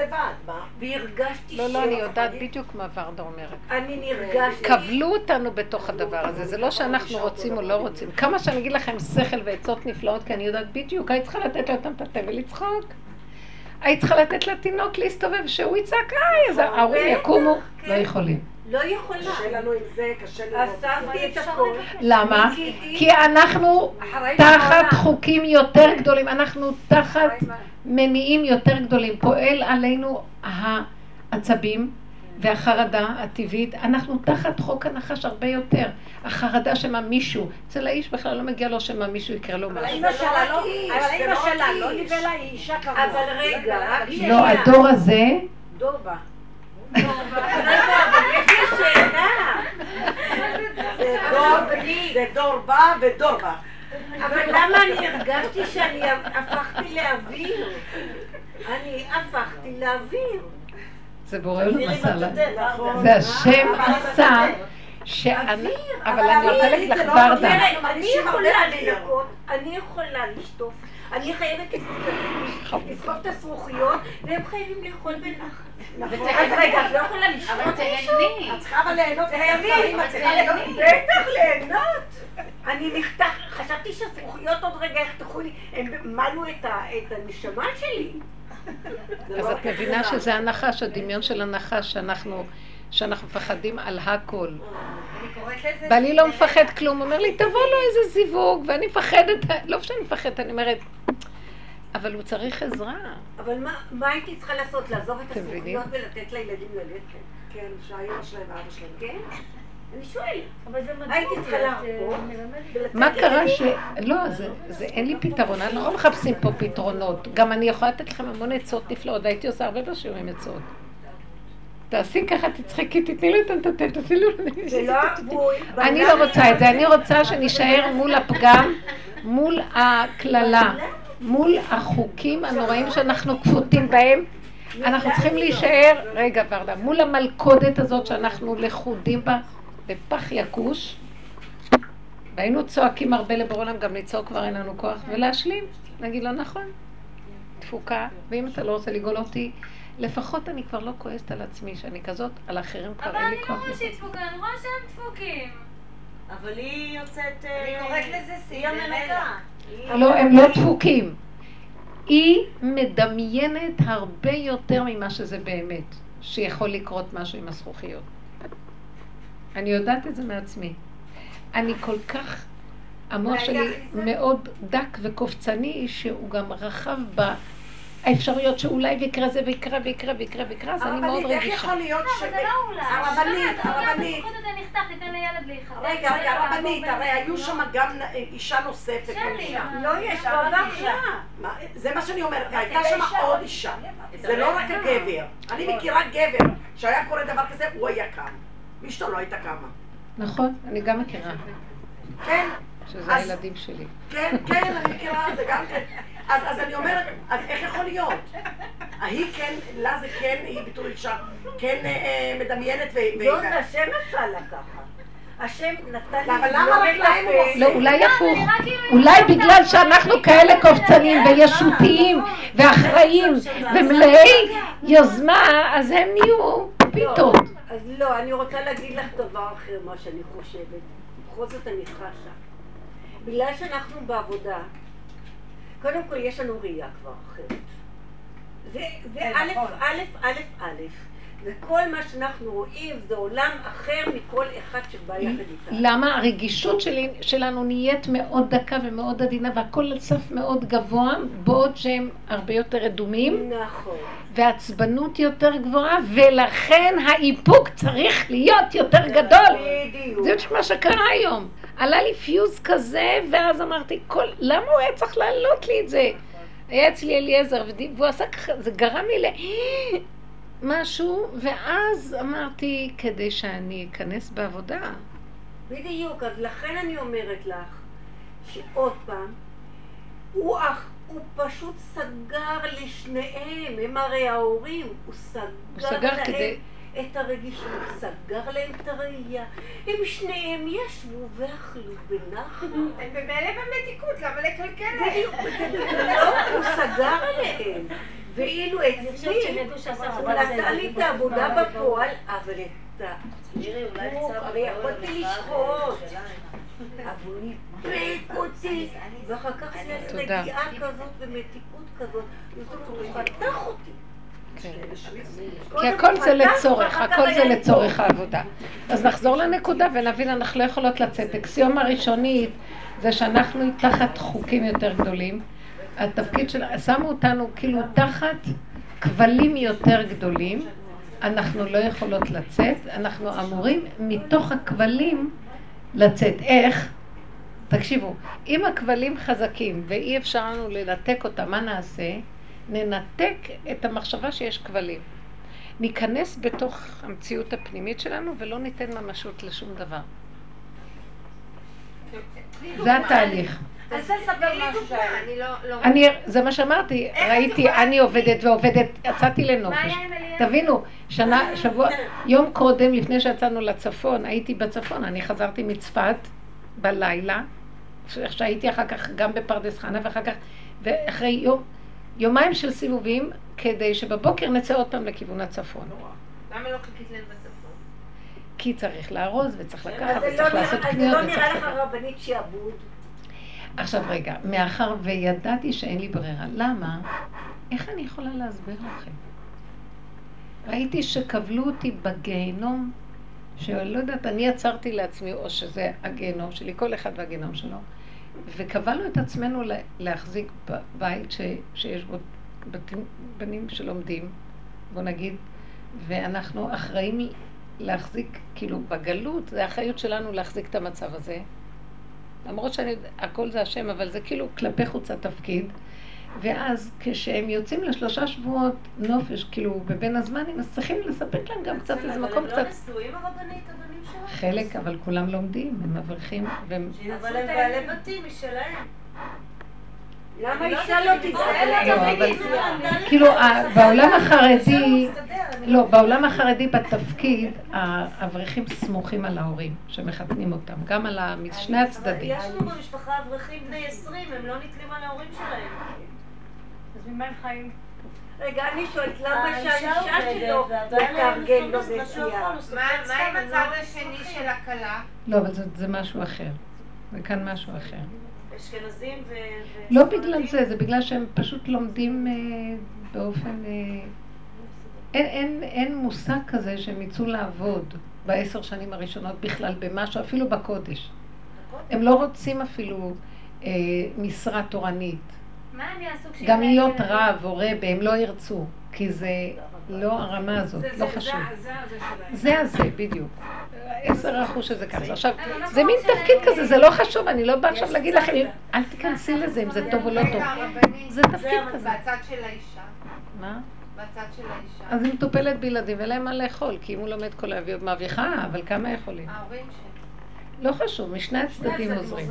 Speaker 3: והרגשתי
Speaker 1: לא,
Speaker 3: ש...
Speaker 1: לא, אני יודעת בדיוק מה ורדה אומרת.
Speaker 3: אני נרגשתי.
Speaker 1: כבלו אותנו בתוך הדבר הזה, זה לא שאנחנו רוצים או לא רוצים. כמה שאני אגיד לכם שכל ועצות נפלאות, כי אני יודעת בדיוק, היית צריכה לתת לו את המטאטא ולצחוק. היית צריכה לתת לתינוק להסתובב, שהוא יצעק, איי, אז ההורים יקומו.
Speaker 3: כן.
Speaker 1: לא יכולים.
Speaker 3: לא יכולה.
Speaker 6: קשה לנו עם זה, קשה לראות.
Speaker 3: אספתי את הכל.
Speaker 1: למה? כי אנחנו תחת. חוקים יותר גדולים, אנחנו תחת מניעים יותר גדולים. פועל עלינו העצבים והחרדה הטבעית, אנחנו תחת חוק הנחש הרבה יותר. החרדה שמה מישהו, אצל האיש בכלל לא מגיע לו שמה מישהו יקרה לו
Speaker 6: אבל
Speaker 1: משהו.
Speaker 6: האמא שלה לא,
Speaker 3: איש,
Speaker 6: אבל
Speaker 3: לא
Speaker 6: שלה לא
Speaker 3: איש.
Speaker 6: ניבלה, היא אישה כמוה.
Speaker 3: אבל רגע, רק
Speaker 6: היא
Speaker 3: שנייה.
Speaker 1: לא, הדור הזה,
Speaker 3: אבל
Speaker 6: דור בני, זה דור בא ודור בא.
Speaker 3: אבל למה אני הרגשתי שאני הפכתי לאוויר? אני הפכתי לאוויר.
Speaker 1: זה בורא לנו.
Speaker 6: נכון.
Speaker 1: זה השם עשה, שאני, אבל אני רוצה להגיד לך ורדה.
Speaker 3: תראה, אני יכולה. לנקות, אני יכולה לשטוף, אני חייבת לסחוב את הזרוחיות, והם חייבים לאכול בנחת. אז רגע, את לא יכולה לשתות מישהו?
Speaker 6: את צריכה אבל ליהנות
Speaker 3: תהני,
Speaker 6: מהדברים, את צריכה ליהנות.
Speaker 3: בטח ליהנות. אני נחתך, חשבתי שהזרוחיות עוד רגע יחתכו לי, הם מלו את את הנשמה שלי.
Speaker 1: אז
Speaker 3: לא
Speaker 1: את מבינה. שזה הנחש, הדמיון של הנחש, שאנחנו, שאנחנו מפחדים על הכל. ואני לא מפחד כלום, אומר לי, תבוא לו איזה זיווג, ואני מפחדת, לא שאני מפחדת, אני אומרת, אבל הוא צריך עזרה.
Speaker 3: אבל מה- מה הייתי צריכה לעשות? לעזוב את? הזכוכיות ולתת לילדים ללכת?
Speaker 6: כן, שהאימא שלהם ואבא שלהם.
Speaker 3: כן? אני שואלת.
Speaker 4: אבל זה מדהים.
Speaker 3: הייתי צריכה ולתת
Speaker 1: מה קרה. ש... לא, זה, זה אין לי פתרון, אנחנו לא מחפשים פה פתרונות. גם אני יכולה לתת לכם המון עצות נפלאות, והייתי עושה הרבה בשיעורים עצות. תעשי ככה, תצחקי, תתני לי את הנתתן, תעשי
Speaker 3: לא אבוי.
Speaker 1: אני לא רוצה את זה, אני רוצה שנישאר מול הפגם, מול הקללה, מול החוקים הנוראים שאנחנו כפותים בהם. אנחנו צריכים להישאר, רגע ורדה, מול המלכודת הזאת שאנחנו לכודים בה בפח יקוש, והיינו צועקים הרבה לבורא עולם, גם לצעוק כבר אין לנו כוח, ולהשלים, להגיד לו נכון, תפוקה, ואם אתה לא רוצה לגאול אותי, לפחות אני כבר לא כועסת על עצמי, שאני כזאת, על אחרים כבר
Speaker 2: אבל
Speaker 1: אין
Speaker 2: אני
Speaker 1: לי
Speaker 2: לא
Speaker 1: כוח.
Speaker 2: רואה שהיא דפוקה, אני רואה שהם דפוקים.
Speaker 7: אבל היא יוצאת...
Speaker 6: אני
Speaker 7: אה,
Speaker 6: קוראת לזה
Speaker 7: היא המנקה.
Speaker 1: לא, הם לא דפוקים. היא מדמיינת הרבה יותר ממה שזה באמת, שיכול לקרות משהו עם הזכוכיות. אני יודעת את זה מעצמי. אני כל כך, המוח שלי מאוד דק וקופצני, שהוא גם רחב באפשרויות שאולי ויקרה זה ויקרה ויקרה ויקרה ויקרה, אז אני מאוד
Speaker 6: הרבנית, איך
Speaker 1: רגישה.
Speaker 6: יכול להיות ש...
Speaker 2: אבל זה לא אולי.
Speaker 6: הרבנית, הרבנית.
Speaker 2: לילד להיחתך.
Speaker 6: רגע, רגע, הרבנית, הרי היו שם גם אישה נוספת.
Speaker 3: לא, יש אישה.
Speaker 6: מה- זה מה שאני אומרת, הייתה שם עוד אישה. זה לא רק הגבר. אני מכירה גבר שהיה קורה דבר כזה, הוא היה קם. ואשתו לא הייתה קמה.
Speaker 1: נכון, אני גם מכירה,
Speaker 6: כן,
Speaker 1: שזה
Speaker 6: אז-
Speaker 1: הילדים שלי.
Speaker 6: כן, כן, אני מכירה, זה גם כן. אז, אז אני אומרת, אז איך יכול להיות? ההיא כן, לה זה כן, היא בתור אישה, כן אה, אה, מדמיינת ו...
Speaker 3: לא, זה השם עשה לה ככה. השם נתן לי...
Speaker 6: אבל למה
Speaker 3: לא
Speaker 6: רק להם הוא. עושה?
Speaker 1: לא, אולי
Speaker 2: לא,
Speaker 1: הפוך.
Speaker 2: כאילו
Speaker 1: אולי בגלל שאנחנו כאלה
Speaker 2: כאילו כן,
Speaker 1: וישותיים ואחראיים ומלאי יוזמה, אז הם נהיו פיתות.
Speaker 3: אז לא, אני רוצה להגיד לך דבר אחר, מה שאני חושבת. בכל זאת אני חשה. בגלל שאנחנו בעבודה, קודם כל יש לנו ראייה כבר אחרת. זה, זה א', א', א', א', וכל מה שאנחנו רואים זה עולם אחר מכל אחד שבא יחד איתנו.
Speaker 1: למה הרגישות שלי, שלנו נהיית מאוד דקה ומאוד עדינה והכל על סף מאוד גבוה, בעוד שהם הרבה יותר רדומים
Speaker 3: נכון.
Speaker 1: והעצבנות יותר גבוהה ולכן האיפוק צריך להיות יותר גדול.
Speaker 3: בדיוק.
Speaker 1: זה מה שקרה היום. עלה לי פיוז כזה, ואז אמרתי, כל... למה הוא היה צריך להעלות לי את זה? היה אצלי אליעזר, והוא עשה ככה, זה גרם לי ל... משהו, ואז אמרתי, כדי שאני אכנס בעבודה.
Speaker 3: בדיוק, אז לכן אני אומרת לך, שעוד פעם, הוא, אח, הוא פשוט סגר לשניהם, הם הרי ההורים, הוא סגר,
Speaker 1: הוא סגר
Speaker 3: להם
Speaker 1: כדי-
Speaker 3: את הרגישות, סגר להם את הראייה, הם שניהם ישבו ואכלו בנחת.
Speaker 6: הם במילא במתיקות, למה לקלקל
Speaker 3: לא, הוא סגר עליהם, ואילו
Speaker 4: אני חושבת שהם
Speaker 3: אצלי, הוא נתן לי את העבודה בפועל, אבל את ה... הרי יכולתי לשחוט. אבל הוא איפק אותי, ואחר כך זה. רגיעה כזאת ומתיקות כזאת, הוא חתך אותי.
Speaker 1: כן. כי הכל זה לצורך, הכל זה לצורך. העבודה. אז נחזור לנקודה ונבין, אנחנו לא יכולות לצאת. אקסיומה ראשונית זה שאנחנו תחת חוקים יותר גדולים. התפקיד של... שמו אותנו כאילו תחת כבלים יותר גדולים. אנחנו לא יכולות לצאת, אנחנו אמורים מתוך הכבלים לצאת. איך? תקשיבו, אם הכבלים חזקים ואי אפשר לנו לנתק אותם, מה נעשה? ננתק את המחשבה שיש כבלים. ניכנס בתוך המציאות הפנימית שלנו ולא ניתן ממשות לשום דבר. זה התהליך.
Speaker 6: אני
Speaker 2: לא... לא-
Speaker 1: אני, זה מה שאמרתי, ראיתי, אני עובדת ועובדת, יצאתי לנופש. תבינו, שנה, שבוע, יום קודם, לפני שיצאנו לצפון, הייתי בצפון, אני חזרתי מצפת בלילה, איך שהייתי אחר כך גם בפרדס חנה, ואחר כך, ואחרי יום, יומיים של סיבובים, כדי שבבוקר נצא עוד פעם לכיוון הצפון.
Speaker 5: למה לא חיכית להם בצפון?
Speaker 1: כי צריך לארוז, וצריך לקחת, וצריך
Speaker 3: לא
Speaker 1: לעשות
Speaker 3: נראה- אז זה
Speaker 1: קניות,
Speaker 3: לא. נראה לך רבנית שעבוד?
Speaker 1: עכשיו רגע, מאחר וידעתי שאין לי ברירה, למה? איך אני יכולה להסביר לכם? ראיתי שקבלו אותי בגיהנום, שאני לא יודעת, אני עצרתי לעצמי, או שזה הגיהנום שלי, כל אחד והגיהנום שלו, וקבענו את עצמנו להחזיק בית ש, שיש בו בתים, בנים שלומדים, בוא נגיד, ואנחנו אחראים להחזיק, כאילו בגלות, זה האחריות שלנו להחזיק את המצב הזה. למרות שאני, הכל זה השם, אבל זה כאילו כלפי חוץ התפקיד. ואז כשהם יוצאים לשלושה שבועות נופש, כאילו, בבין הזמנים, אז צריכים לספק להם גם קצת איזה מקום קצת...
Speaker 7: אבל הם לא נשואים הרבנית, הבנים שלהם?
Speaker 1: חלק, אבל כולם לומדים, הם אברכים, והם...
Speaker 7: אבל הם בעלי בתים משלהם.
Speaker 3: למה אישה לא תצטרך
Speaker 1: לא, אבל כאילו, בעולם החרדי, לא, בעולם החרדי בתפקיד, האברכים סמוכים על ההורים שמחתנים אותם, גם על שני הצדדים.
Speaker 7: יש לנו במשפחה אברכים בני 20, הם לא נתלים על ההורים שלהם.
Speaker 4: אז ממה הם חיים?
Speaker 3: רגע, אני שואלת, למה שהאישה שלו תארגן לו נסיעה?
Speaker 8: מה עם הצד השני של הכלה?
Speaker 1: לא, אבל זה משהו אחר. זה כאן משהו אחר.
Speaker 7: אשכנזים ו...
Speaker 1: לא בגלל זה, זה בגלל שהם פשוט לומדים אה, באופן... אה, אין, אין, אין מושג כזה שהם יצאו לעבוד בעשר שנים הראשונות בכלל במשהו, אפילו בקודש. הם לא רוצים אפילו אה, משרה תורנית. גם להיות רב או רבה, הם לא ירצו, כי זה לא הרמה הזאת, לא חשוב. זה הזה, בדיוק. עשר אחוז שזה ככה. עכשיו, זה מין תפקיד כזה, זה לא חשוב, אני לא באה עכשיו להגיד לכם, אל תיכנסי לזה אם זה טוב או לא טוב. זה תפקיד כזה.
Speaker 8: בצד של האישה.
Speaker 1: מה?
Speaker 8: בצד של האישה.
Speaker 1: אז היא מטופלת בילדים ואין להם מה לאכול, כי אם הוא לומד כל היום, מרוויחה, אבל כמה יכולים?
Speaker 8: ההורים שלי.
Speaker 1: לא חשוב, משני הצדדים עוזרים.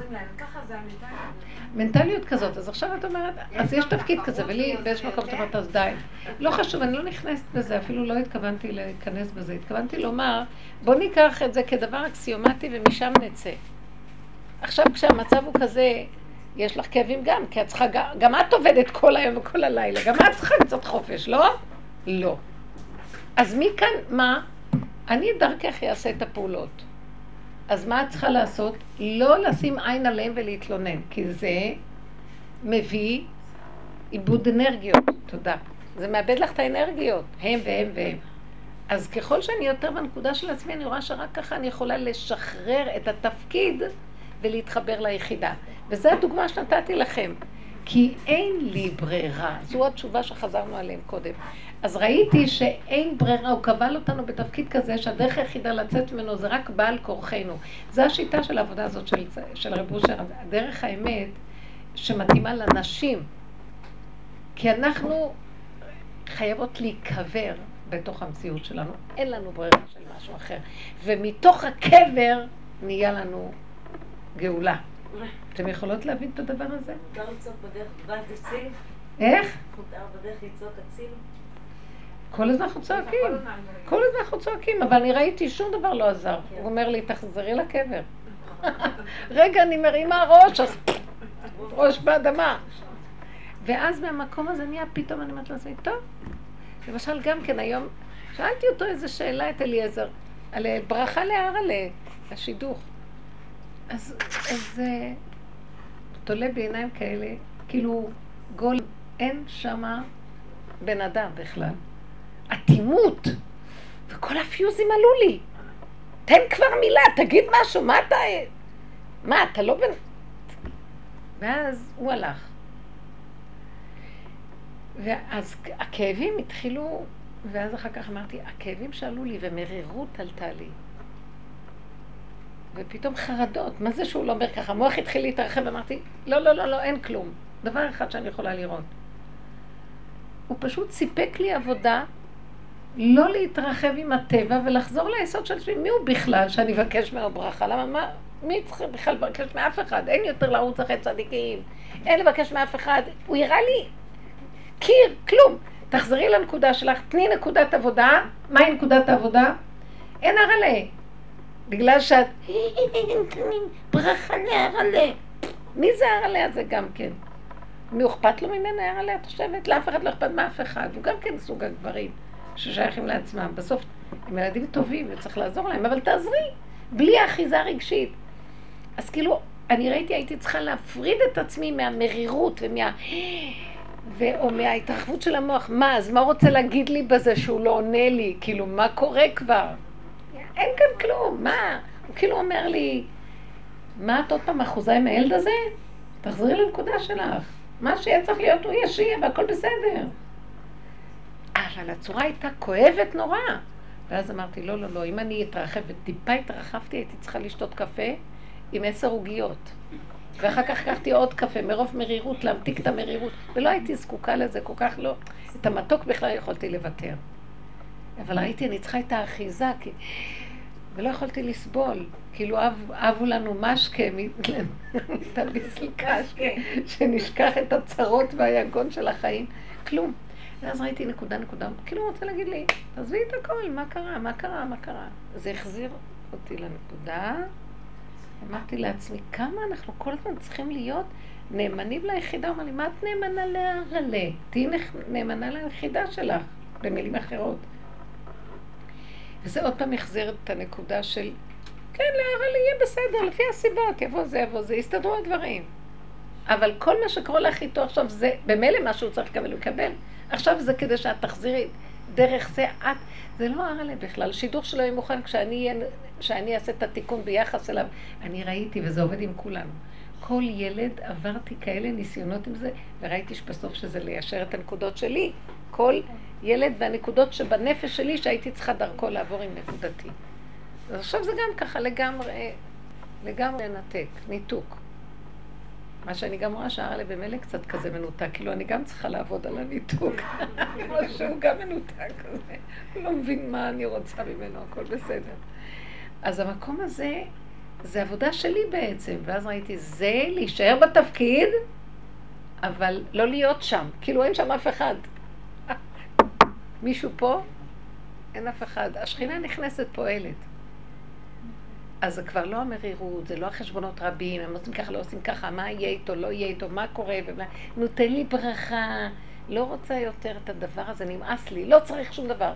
Speaker 1: מנטליות כזאת, אז עכשיו את אומרת, אז יש תפקיד כזה, ולי באיזשהו מקום את אומרת, אז די. לא חשוב, אני לא נכנסת בזה, אפילו לא התכוונתי להיכנס בזה. התכוונתי לומר, בוא ניקח את זה כדבר אקסיומטי ומשם נצא. עכשיו כשהמצב הוא כזה, יש לך כאבים גם, כי את צריכה, גם את עובדת כל היום וכל הלילה, גם את צריכה קצת חופש, לא? לא. אז מי כאן, מה? אני דרכך אעשה את הפעולות. אז מה את צריכה לעשות? לא לשים עין עליהם ולהתלונן, כי זה מביא עיבוד אנרגיות. תודה. זה מאבד לך את האנרגיות, הם והם והם. אז ככל שאני יותר בנקודה של עצמי, אני רואה שרק ככה אני יכולה לשחרר את התפקיד ולהתחבר ליחידה. וזו הדוגמה שנתתי לכם. כי אין לי ברירה. זו התשובה שחזרנו עליהם קודם. אז ראיתי שאין ברירה, הוא קבל אותנו בתפקיד כזה שהדרך היחידה לצאת ממנו זה רק בעל כורחנו. זו השיטה של העבודה הזאת של, של רב אושר, דרך האמת שמתאימה לנשים. כי אנחנו חייבות להיקבר בתוך המציאות שלנו. אין לנו ברירה של משהו אחר. ומתוך הקבר נהיה לנו גאולה. אתם יכולות להבין את הדבר הזה?
Speaker 7: מותר לצעוק בדרך גבעת הציל?
Speaker 1: איך?
Speaker 7: מותר בדרך לצעוק הציל?
Speaker 1: כל הזמן אנחנו צועקים, כל הזמן אנחנו צועקים, אבל אני ראיתי שום דבר לא עזר. הוא אומר לי, תחזרי לקבר. רגע, אני מרימה ראש, אז ראש באדמה. ואז מהמקום הזה נהיה פתאום, אני אומרת לעצמי, טוב. למשל, גם כן היום, שאלתי אותו איזה שאלה, את אליעזר, על ברכה להרלה, השידוך. אז, אז תולה בעיניים כאלה, כאילו גול, אין שמה בן אדם בכלל. אטימות, וכל הפיוזים עלו לי. תן כבר מילה, תגיד משהו, מה אתה... מה, אתה לא בן... ואז הוא הלך. ואז הכאבים התחילו, ואז אחר כך אמרתי, הכאבים שעלו לי ומרירות עלתה לי. ופתאום חרדות, מה זה שהוא לא אומר ככה? המוח התחיל להתרחב, ואמרתי, לא, לא, לא, לא, אין כלום. דבר אחד שאני יכולה לראות. הוא פשוט סיפק לי עבודה לא להתרחב עם הטבע ולחזור ליסוד של עצמי. מי הוא בכלל שאני אבקש ממנו ברכה? למה, מה, מי צריך בכלל לבקש מאף אחד? אין יותר לרוץ אחרי צדיקים, אין לבקש מאף אחד. הוא יראה לי קיר, כלום. תחזרי לנקודה שלך, תני נקודת עבודה. מהי נקודת העבודה? אין הרעלה. בגלל שאת... ברכה להרעלה. מי זה הרעלה הזה גם כן? מי אכפת לו ממנה הרעלה? את חושבת? לאף אחד לא אכפת מאף אחד. הוא גם כן סוג הגברים. ששייכים לעצמם. בסוף הם ילדים טובים וצריך לעזור להם, אבל תעזרי, בלי אחיזה רגשית. אז כאילו, אני ראיתי, הייתי צריכה להפריד את עצמי מהמרירות ומה... ו- או מההתרחבות של המוח. מה, אז מה הוא רוצה להגיד לי בזה שהוא לא עונה לי? כאילו, מה קורה כבר? אין כאן כלום, מה? הוא כאילו אומר לי, מה את עוד פעם אחוזה עם הילד הזה? תחזרי לנקודה שלך. מה שיהיה צריך להיות הוא יהיה שיהיה והכל בסדר. אבל הצורה הייתה כואבת נורא. ואז אמרתי, לא, לא, לא, אם אני אתרחב, וטיפה התרחבתי, הייתי צריכה לשתות קפה עם עשר עוגיות. ואחר כך לקחתי עוד קפה, מרוב מרירות, להמתיק את המרירות. ולא הייתי זקוקה לזה, כל כך לא. את המתוק בכלל יכולתי לוותר. אבל ראיתי, אני צריכה את האחיזה, כי... ולא יכולתי לסבול. כאילו אב, אבו לנו משקה, תביס קשקה, שנשכח את הצרות והיגון של החיים. כלום. ואז ראיתי נקודה נקודה, כאילו הוא רוצה להגיד לי, תעזבי את הכל, מה קרה, מה קרה, מה קרה. זה החזיר אותי לנקודה. אמרתי לעצמי, כמה אנחנו כל הזמן צריכים להיות נאמנים ליחידה. הוא אמר לי, מה את נאמנה להרלה? תהיי נאמנה ליחידה שלך, במילים אחרות. וזה עוד פעם החזיר את הנקודה של, כן, להרלה יהיה בסדר, לפי הסיבות, יבוא זה, יבוא זה, יסתדרו הדברים. אבל כל מה שקורה לך איתו עכשיו זה במילא מה שהוא צריך לקבל, הוא יקבל. עכשיו זה כדי שאת תחזירי דרך זה, את, זה לא הרלה בכלל. שידוך שלו יהיה מוכן כשאני שאני אעשה את התיקון ביחס אליו. אני ראיתי, וזה עובד עם כולנו. כל ילד עברתי כאלה ניסיונות עם זה, וראיתי שבסוף שזה ליישר את הנקודות שלי. כל ילד והנקודות שבנפש שלי שהייתי צריכה דרכו לעבור עם נקודתי. אז עכשיו זה גם ככה לגמרי, לגמרי לנתק, ניתוק. מה שאני גם רואה שהרלה במילא קצת כזה מנותק, כאילו אני גם צריכה לעבוד על הניתוק. כמו שהוא גם מנותק כזה, הוא לא מבין מה אני רוצה ממנו, הכל בסדר. אז המקום הזה, זה עבודה שלי בעצם, ואז ראיתי, זה להישאר בתפקיד, אבל לא להיות שם, כאילו אין שם אף אחד. מישהו פה? אין אף אחד. השכינה נכנסת פועלת. אז זה כבר לא המרירות, זה לא החשבונות רבים, הם עושים ככה, לא עושים ככה, מה יהיה איתו, לא יהיה איתו, מה קורה, ומה... נו, תן לי ברכה, לא רוצה יותר את הדבר הזה, נמאס לי, לא צריך שום דבר.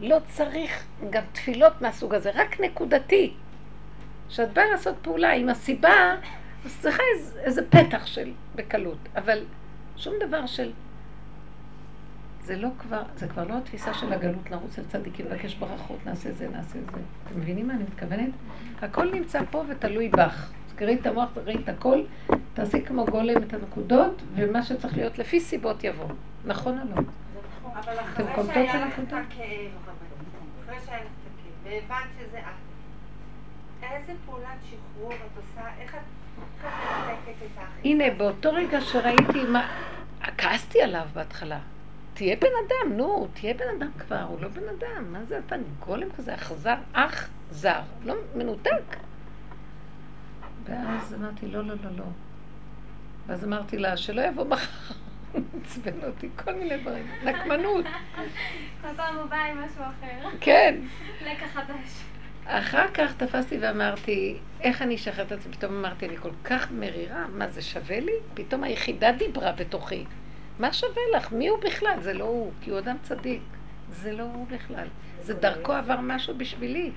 Speaker 1: לא צריך גם תפילות מהסוג הזה, רק נקודתי. כשאת באה לעשות פעולה עם הסיבה, אז צריכה איזה, איזה פתח של בקלות, אבל שום דבר של זה לא כבר, זה כבר לא התפיסה של הגלות לרוץ אל צדיקים, לבקש ברכות, נעשה זה, נעשה זה. אתם מבינים מה אני מתכוונת? הכל נמצא פה ותלוי בך. סגרי את המוח, סגרי את הכל, תעשי כמו גולם את הנקודות, ומה שצריך להיות לפי סיבות יבוא. נכון או לא?
Speaker 8: שהיה לך את הכאב, אחרי שהיה לך את הכאב, והבנת שזה את, איזה פעולת שחרור את עושה, איך את?
Speaker 1: הנה, באותו רגע שראיתי מה... כעסתי עליו בהתחלה. תהיה בן אדם, נו, תהיה בן אדם כבר, הוא לא בן אדם, מה זה אתה גולם כזה, אכזר, אח זר, לא מנותק. ואז אמרתי, לא, לא, לא, לא. ואז אמרתי לה, שלא יבוא מחר, עצבן אותי, כל מיני דברים, נקמנות.
Speaker 2: כל פעם הוא בא עם משהו אחר.
Speaker 1: כן.
Speaker 2: לקח חדש.
Speaker 1: אחר כך תפסתי ואמרתי, איך אני אשחרר את עצמי? פתאום אמרתי, אני כל כך מרירה, מה זה שווה לי? פתאום היחידה דיברה בתוכי. מה שווה לך? מי הוא בכלל? זה לא הוא, כי הוא אדם צדיק. זה לא הוא בכלל. זה דרכו עבר משהו בשבילי.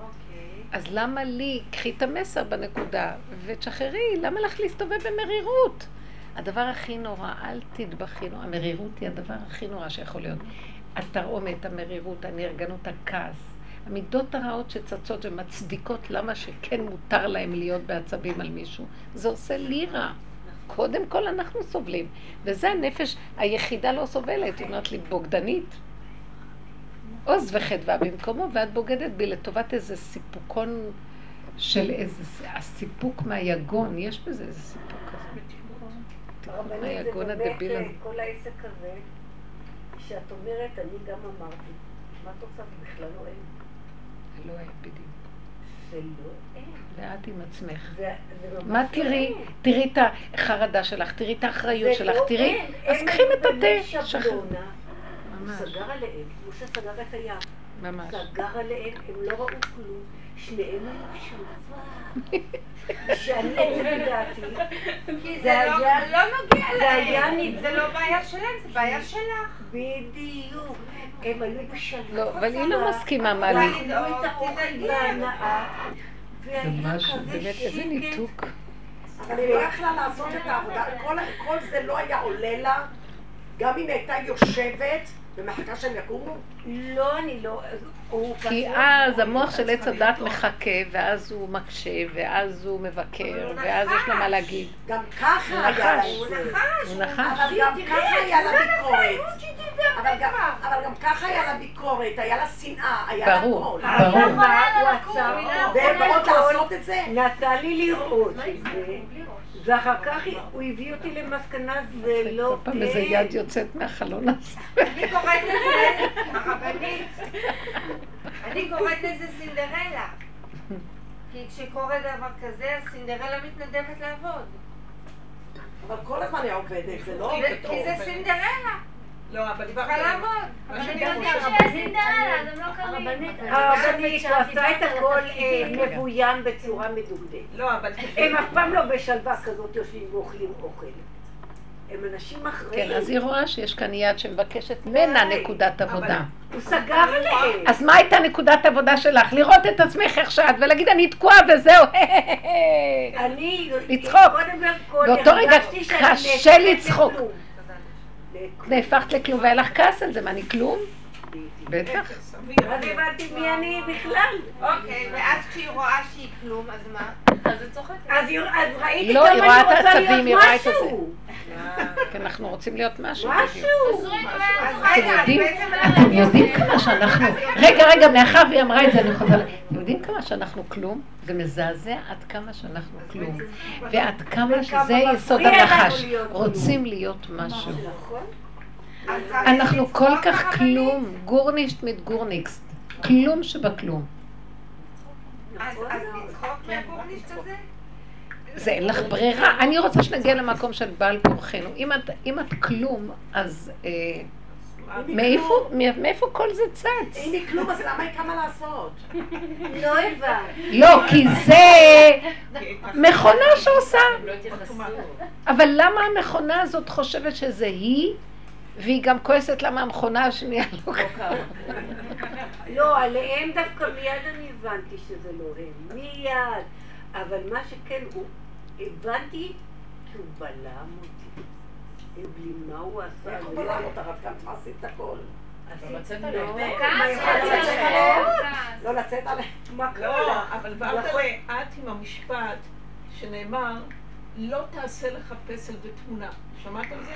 Speaker 8: אוקיי.
Speaker 1: אז למה לי? קחי את המסר בנקודה ותשחררי, למה לך להסתובב במרירות? הדבר הכי נורא, אל תתבכי, המרירות היא הדבר הכי נורא שיכול להיות. התרעומת, המרירות, הנרגנות, הכעס, המידות הרעות שצצות ומצדיקות למה שכן מותר להם להיות בעצבים על מישהו, זה עושה לי רע. קודם כל אנחנו סובלים, וזה הנפש היחידה לא סובלת, היא אומרת לי, בוגדנית. עוז וחדווה במקומו, ואת בוגדת בי לטובת איזה סיפוקון של איזה, הסיפוק מהיגון, יש בזה איזה סיפוק כזה.
Speaker 3: הרבנית,
Speaker 1: היגון
Speaker 3: זה באמת
Speaker 1: הדביל הזה.
Speaker 3: כל העסק הזה, שאת אומרת, אני גם אמרתי, מה את? זה בכלל לא אין.
Speaker 1: לא היה בדיוק.
Speaker 3: זה לא
Speaker 1: ואת עם עצמך.
Speaker 3: זה זה ממש
Speaker 1: מה
Speaker 3: לא
Speaker 1: תראי? תראי את החרדה שלך, תראי את האחריות
Speaker 3: זה
Speaker 1: שלך,
Speaker 3: לא
Speaker 1: תראי,
Speaker 3: אין.
Speaker 1: אז
Speaker 3: אין
Speaker 1: קחי את התה.
Speaker 3: שבלונה. הוא
Speaker 1: ממש,
Speaker 3: סגר עליהם, כמו שסגר את הים.
Speaker 1: ממש.
Speaker 3: סגר עליהם, הם לא ראו כלום. שניהם היו שלווה. שאני לפי דעתי, זה
Speaker 8: לא-
Speaker 3: היה-
Speaker 8: לא
Speaker 3: זה היה
Speaker 8: להם. זה לא בעיה שלהם, זה בעיה שלך.
Speaker 3: בדיוק. הם היו בשלווה.
Speaker 1: לא, אבל היא לא מסכימה מה לי. ממש,
Speaker 3: כזה
Speaker 1: באמת, איזה. ניתוק.
Speaker 6: אבל היא לא יכלה לעשות את העבודה, כל- כל זה לא היה עולה לה גם אם היא הייתה יושבת ומחכה שהם יקומו?
Speaker 3: לא, אני לא...
Speaker 1: כי אז המוח של עץ הדת מחכה, ואז הוא מקשה, ואז הוא מבקר, ואז יש לו מה להגיד.
Speaker 6: גם ככה היה לה זה.
Speaker 1: הוא נחש.
Speaker 6: אבל גם ככה היה לה ביקורת. אבל גם- אבל גם ככה היה לה ביקורת, היה לה שנאה, היה לה
Speaker 1: ברור,
Speaker 6: הכל.
Speaker 1: ברור.
Speaker 3: מה, הוא עצר אותה.
Speaker 6: והן באות לעשות את זה?
Speaker 3: נתן לי לראות את זה, ואחר כך הוא הביא אותי למסקנה, זה לא...
Speaker 1: כל פעם איזה יד יוצאת מהחלון הזה.
Speaker 8: אני קוראת לזה, הרבנית, אני קוראת לזה סינדרלה. כי כשקורה דבר כזה, הסינדרלה מתנדבת לעבוד.
Speaker 6: אבל כל הזמן היא עובדת, זה לא...
Speaker 8: כי זה סינדרלה,
Speaker 5: לא, אבל דיברת
Speaker 8: צריכה. לעבוד.
Speaker 2: אבל הם יודעים שיש סינדרלה, אז הם לא קרים.
Speaker 3: הרבנית, הוא עשה את הכל אה, מבוים בצורה מדוקדקת.
Speaker 5: לא, אבל...
Speaker 3: הם אף פעם לא בשלווה כזאת יושבים ואוכלים אוכל. הם אנשים אחרים.
Speaker 1: כן, אז היא רואה שיש כאן יד שמבקשת ממנה נקודת עבודה.
Speaker 3: הוא סגר עליהם.
Speaker 1: אז מה הייתה נקודת העבודה שלך? לראות את עצמך איך שאת ולהגיד אני תקועה וזהו.
Speaker 3: אני,
Speaker 1: לצחוק.
Speaker 3: קודם כל,
Speaker 1: באותו רגע
Speaker 3: הרגשתי שאני
Speaker 1: קשה לצחוק. נהפכת לכלום והיה לך כעס על זה, מה אני כלום? בטח.
Speaker 3: אז הבנתי מי אני בכלל.
Speaker 8: אוקיי, ואז כשהיא רואה שהיא כלום, אז מה?
Speaker 7: אז היא צוחקת.
Speaker 3: אז ראיתי
Speaker 1: לא,
Speaker 3: כמה
Speaker 1: היא רואה
Speaker 3: אני
Speaker 1: את
Speaker 3: רוצה להיות
Speaker 1: היא רואה את
Speaker 3: משהו.
Speaker 1: כי אנחנו רוצים להיות משהו.
Speaker 3: משהו.
Speaker 1: אתם יודעים, כמה שאנחנו, רגע, רגע, מאחר והיא אמרה את זה, אני חוזרת, אתם יודעים כמה שאנחנו כלום? זה מזעזע עד כמה שאנחנו כלום, ועד כמה שזה יסוד הנחש. רוצים להיות משהו. אנחנו כל כך. כלום, גורנישט מיט גורניקסט, כלום שבכלום.
Speaker 8: אז אז לצחוק מהגורנישט הזה?
Speaker 1: זה אין לך ברירה. אני רוצה שנגיע למקום של בעל כורחנו. אם את, אם את כלום, אז אה, מאיפה, מאיפה כל זה צץ?
Speaker 6: אם היא כלום, אז למה היא קמה לעשות?
Speaker 3: לא הבנת.
Speaker 1: לא, כי זה מכונה שעושה. אבל למה המכונה הזאת חושבת שזה היא, והיא גם כועסת למה המכונה השנייה לא ככה?
Speaker 3: לא, עליהם דווקא מיד אני הבנתי שזה לא הם. מיד. אבל מה שכן, הוא... הבנתי כי הוא בלם אותי. בלי מה הוא עשה.
Speaker 6: איך הוא
Speaker 3: לא-
Speaker 6: בלם אותך? את גם את הכל.
Speaker 3: לא. לצאת
Speaker 2: עליהם.
Speaker 6: לא.
Speaker 3: מה קרה?
Speaker 5: אבל ורדלה, את עם המשפט שנאמר, לא תעשה לך פסל ותמונה. שמעת על זה?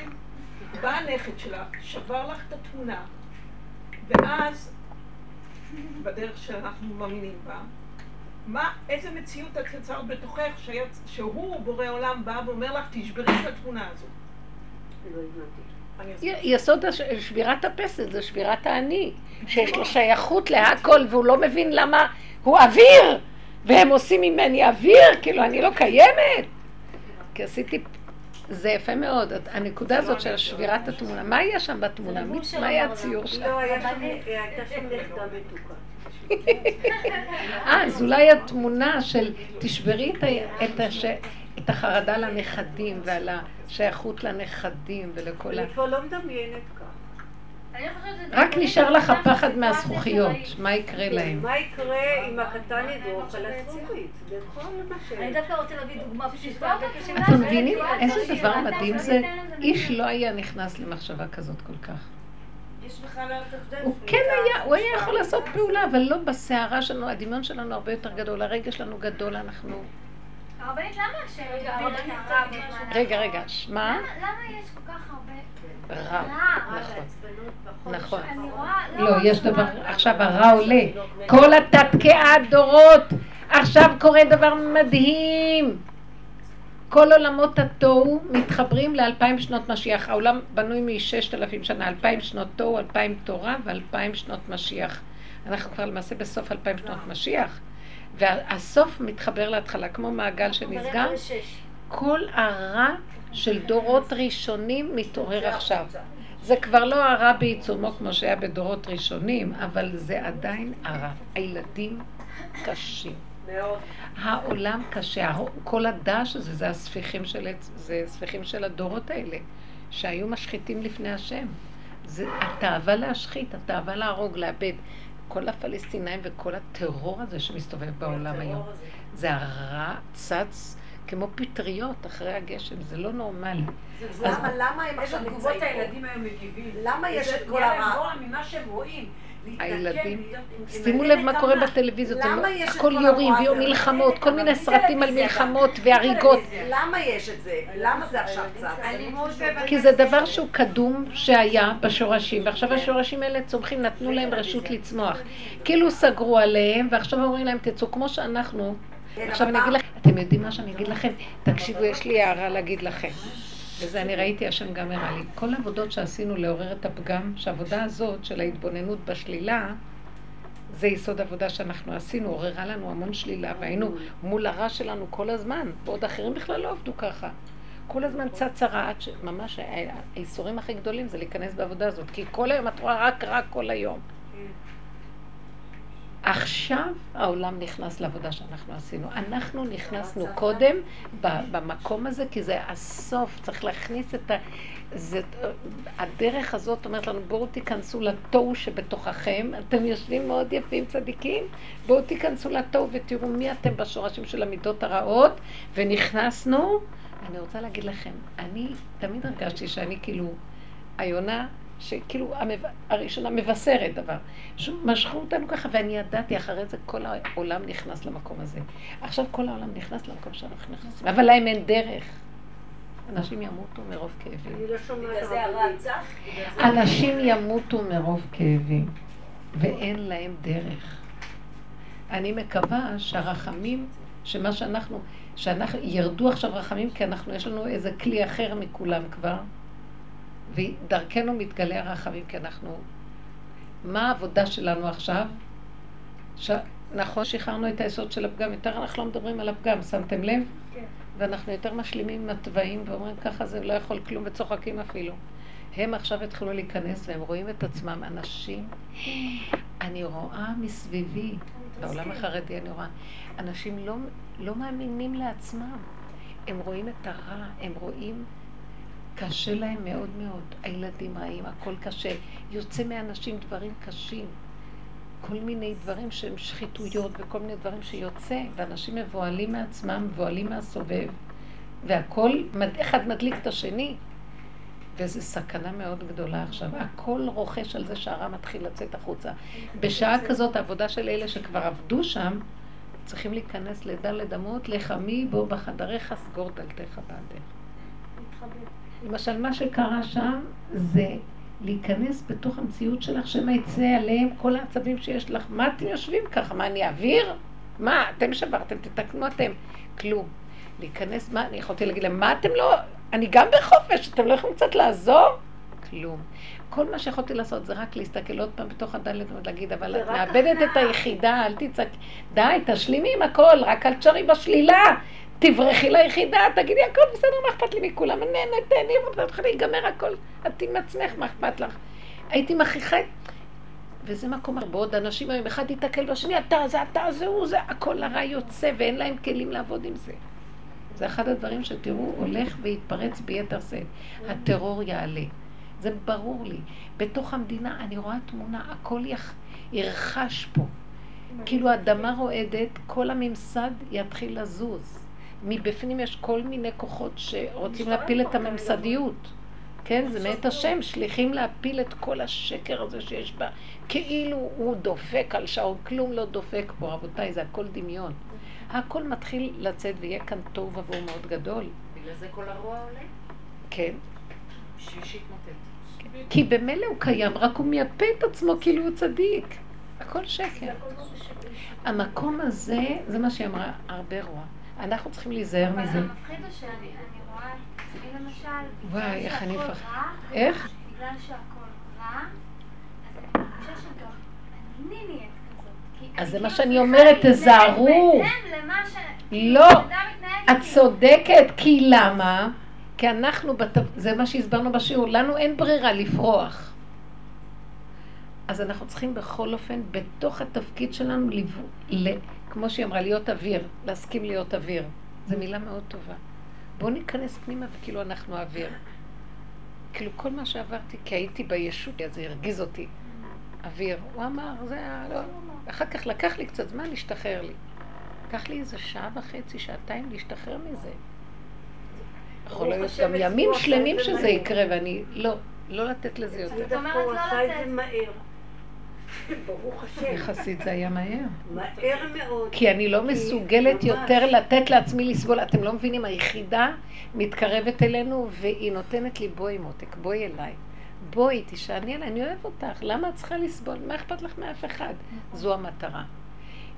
Speaker 5: בא הנכד שלה, שבר לך את התמונה, ואז, בדרך שאנחנו מאמינים בה, מה, איזה מציאות את יצרת בתוכך שיצ... שהוא, בורא עולם, בא ואומר לך, תשברי את התמונה הזו.
Speaker 3: לא.
Speaker 1: יסוד שבירת הפסל זה שבירת האני, שיש לו שייכות להכל והוא לא מבין למה הוא אוויר, והם עושים ממני אוויר, כאילו אני לא קיימת. כי עשיתי, זה יפה מאוד, הנקודה הזאת של שבירת התמונה, מה היה שם בתמונה? מה היה הציור שם?
Speaker 3: לא, היה שם- הייתה שם נכדה מתוקה.
Speaker 1: אה, אז אולי התמונה של תשברי את, את, הש... את החרדה לנכדים ועל השייכות לנכדים ולכל ה...
Speaker 3: אני כבר לא מדמיינת כך.
Speaker 1: רק נשאר לך הפחד מהזכוכיות. מה יקרה להם?
Speaker 3: מה יקרה אם הקטן ידרוך על הזכוכית? זה כל מה ש...
Speaker 4: אני דווקא רוצה להביא דוגמה פשוטה.
Speaker 1: אתם. מבינים איזה דבר מדהים זה? איש. לא היה נכנס למחשבה כזאת כל כך. הוא כן היה, הוא היה יכול לעשות פעולה, אבל לא בסערה שלנו, הדמיון שלנו הרבה יותר גדול, הרגש שלנו גדול, אנחנו...
Speaker 2: הרבנית, למה השם
Speaker 4: רגע,
Speaker 1: רגע,
Speaker 2: למה- למה יש כל כך הרבה
Speaker 1: רע? נכון, נכון.
Speaker 2: רואה...
Speaker 1: לא,
Speaker 2: רק
Speaker 1: יש. דבר, עכשיו הרע עולה, כל התת-קאה דורות, עכשיו קורה דבר מדהים. כל עולמות התוהו מתחברים לאלפיים שנות משיח. העולם בנוי מששת אלפים שנה, אלפיים שנות תוהו, אלפיים תורה ואלפיים שנות משיח. אנחנו כבר למעשה בסוף אלפיים שנות משיח. והסוף מתחבר להתחלה, כמו מעגל שנסגר. כל הרע של דורות ראשונים מתעורר עכשיו. זה כבר לא הרע בעיצומו כמו שהיה בדורות ראשונים, אבל זה עדיין הרע. הילדים קשים.
Speaker 3: מאוד.
Speaker 1: העולם קשה, כל הדש הזה, זה הספיחים של, זה הספיחים של הדורות האלה, שהיו משחיתים לפני השם. זה התאווה להשחית, התאווה להרוג, לאבד. כל הפלסטינאים וכל הטרור הזה שמסתובב בעולם היום. זה הרע צץ כמו פטריות אחרי הגשם, זה לא נורמלי.
Speaker 6: אז למה, למה הם עכשיו נמצאים פה?
Speaker 3: הילדים היום מגיבים?
Speaker 6: למה יש
Speaker 3: זה
Speaker 6: את כל הרע?
Speaker 3: רוע ממה שהם רואים.
Speaker 1: הילדים, שימו לב מה קורה בטלוויזיות, הכל
Speaker 6: כל
Speaker 1: יורים
Speaker 6: הרוע הזה?
Speaker 1: ומלחמות, כל מיני סרטים על מלחמות והריגות.
Speaker 6: למה יש את זה? למה זה עכשיו צץ?
Speaker 8: בבתי
Speaker 1: כי זה דבר שהוא קדום שהיה בשורשים, ועכשיו השורשים האלה צומחים, נתנו להם רשות לצמוח. כאילו סגרו עליהם, ועכשיו אומרים להם תצאו כמו שאנחנו. עכשיו אני אגיד לכם, אתם יודעים מה שאני אגיד לכם? תקשיבו, יש לי הערה להגיד לכם. וזה אני ראיתי, השם גם הראה לי. כל העבודות שעשינו לעורר את הפגם, שהעבודה הזאת של ההתבוננות בשלילה, זה יסוד עבודה שאנחנו עשינו, עוררה לנו המון שלילה, והיינו מול הרע שלנו כל הזמן, ועוד אחרים בכלל לא עבדו ככה. כל הזמן צצה רע, עד שממש האיסורים הכי גדולים זה להיכנס בעבודה הזאת, כי כל היום את רואה רק רע כל היום. עכשיו העולם נכנס לעבודה שאנחנו עשינו. אנחנו נכנסנו קודם ב- במקום הזה, כי זה הסוף, צריך להכניס את ה... זה, הדרך הזאת אומרת לנו, בואו תיכנסו לתוהו שבתוככם, אתם יושבים מאוד יפים צדיקים, בואו תיכנסו לתוהו ותראו מי אתם בשורשים של המידות הרעות, ונכנסנו. אני רוצה להגיד לכם, אני תמיד הרגשתי שאני כאילו, היונה שכאילו המב... הראשונה מבשרת דבר. משכו אותנו ככה, ואני ידעתי, אחרי זה כל העולם נכנס למקום הזה. עכשיו כל העולם נכנס למקום שאנחנו נכנסים, אבל להם אין דרך. אנשים ימותו מרוב כאבים.
Speaker 3: אני לא שומעת
Speaker 1: אנשים ימותו מרוב כאבים, ואין להם דרך. אני מקווה שהרחמים, שמה שאנחנו, שאנחנו, ירדו עכשיו רחמים, כי אנחנו, יש לנו איזה כלי אחר מכולם כבר, ודרכנו מתגלה הרחמים, כי אנחנו... מה העבודה שלנו עכשיו? ש... נכון, שחררנו את היסוד של הפגם, יותר אנחנו לא מדברים על הפגם, שמתם לב?
Speaker 4: כן.
Speaker 1: ואנחנו יותר משלימים עם התוואים ואומרים ככה זה לא יכול כלום וצוחקים אפילו. הם עכשיו התחילו להיכנס והם רואים את עצמם, אנשים, אני רואה מסביבי, בעולם החרדי אני רואה, אנשים לא, לא מאמינים לעצמם, הם רואים את הרע, הם רואים, קשה להם מאוד מאוד, הילדים רעים, הכל קשה, יוצא מאנשים דברים קשים, כל מיני דברים שהם שחיתויות וכל מיני דברים שיוצא, ואנשים מבוהלים מעצמם, מבוהלים מהסובב, והכל, אחד מדליק את השני, וזו סכנה מאוד גדולה עכשיו. הכל רוכש על זה שהרע מתחיל לצאת החוצה. בשעה כזאת, העבודה של אלה שכבר עבדו שם, צריכים להיכנס לדלת אמות, לחמי בו בחדריך סגור דלתך בעדך. למשל, מה שקרה שם זה להיכנס בתוך המציאות שלך, שמא יצא עליהם כל העצבים שיש לך. מה אתם יושבים ככה? מה, אני אוויר? מה, אתם שברתם, תתקנו אתם. כלום. להיכנס, מה, אני יכולתי להגיד להם, מה אתם לא, אני גם בחופש, אתם לא יכולים קצת לעזור? כלום. כל מה שיכולתי לעשות זה רק להסתכל עוד פעם בתוך הדלת ולהגיד, אבל את מאבדת את. היחידה, אל תצעק, די, תשלימי עם הכל, רק אל תשארי בשלילה. תברחי ליחידה, תגידי הכל בסדר, מה אכפת לי מכולם? אני נהנית, תהני, אבל להיגמר הכל. את עם עצמך, מה אכפת לך? הייתי מכריחה. וזה מקום הרבה עוד אנשים היום, אחד ייתקל בשני, אתה זה, אתה זה, הוא זה, הכל הרע יוצא ואין להם כלים לעבוד עם זה. זה אחד הדברים שתראו, הולך ויתפרץ ביתר שאת. הטרור יעלה. זה ברור לי. בתוך המדינה אני רואה תמונה, הכל יח... ירחש פה. כאילו האדמה רועדת, כל הממסד יתחיל לזוז. מבפנים יש כל מיני כוחות שרוצים להפיל את הממסדיות. כן, זה מאת השם, שליחים להפיל את כל השקר הזה שיש בה. כאילו הוא דופק על שעון, כלום לא דופק פה, רבותיי, זה הכל דמיון. הכל מתחיל לצאת ויהיה כאן תוהו ובוהו מאוד גדול.
Speaker 8: בגלל זה כל הרוע עולה?
Speaker 1: כן.
Speaker 8: בשביל שיתמוטט.
Speaker 1: כי במילא הוא קיים, רק הוא מייפה את עצמו כאילו הוא צדיק. הכל שקר. המקום הזה, זה מה שהיא אמרה, הרבה רוע. אנחנו צריכים להיזהר
Speaker 2: אבל
Speaker 1: מזה.
Speaker 2: המפחיד הוא שאני אני רואה את עצמי למשל,
Speaker 1: וואי, איך אני
Speaker 2: שהכל
Speaker 1: מפח-
Speaker 2: רע,
Speaker 1: איך?
Speaker 2: בגלל שהכל רע, אז אני מרגישה שגם אני נהיית כזאת.
Speaker 1: אז זה מה
Speaker 2: כאילו
Speaker 1: שאני אומרת, תזהרו. לא.
Speaker 2: כאילו,
Speaker 1: את צודקת, כי למה? כי אנחנו. זה מה שהסברנו בשיעור, לנו אין ברירה לפרוח. אז אנחנו צריכים בכל אופן, בתוך התפקיד שלנו. כמו שהיא אמרה, להיות אוויר, להסכים להיות אוויר. זו מילה מאוד טובה. בואו ניכנס פנימה וכאילו אנחנו אוויר. כאילו כל מה שעברתי, כי הייתי בישות, אז זה הרגיז אותי. אוויר. הוא אמר, זה היה, לא. אחר כך לקח לי קצת זמן להשתחרר לי. קח לי איזה שעה וחצי, שעתיים להשתחרר מזה. יכול להיות גם ימים שלמים שזה. יקרה, ואני, לא, לא לתת לזה יותר.
Speaker 3: דווקא
Speaker 2: אומרת
Speaker 3: הוא
Speaker 2: לא
Speaker 3: עשה את
Speaker 2: לצאת.
Speaker 3: זה מהר. ברוך השם.
Speaker 1: יחסית זה היה מהר.
Speaker 3: מהר מאוד.
Speaker 1: כי אני לא מסוגלת. יותר לתת לעצמי לסבול. אתם לא מבינים, היחידה מתקרבת אלינו והיא נותנת לי בואי מותק, בואי אליי. בואי, תשעני עליי, אני אוהב אותך, למה את צריכה לסבול? מה אכפת לך מאף אחד? זו המטרה.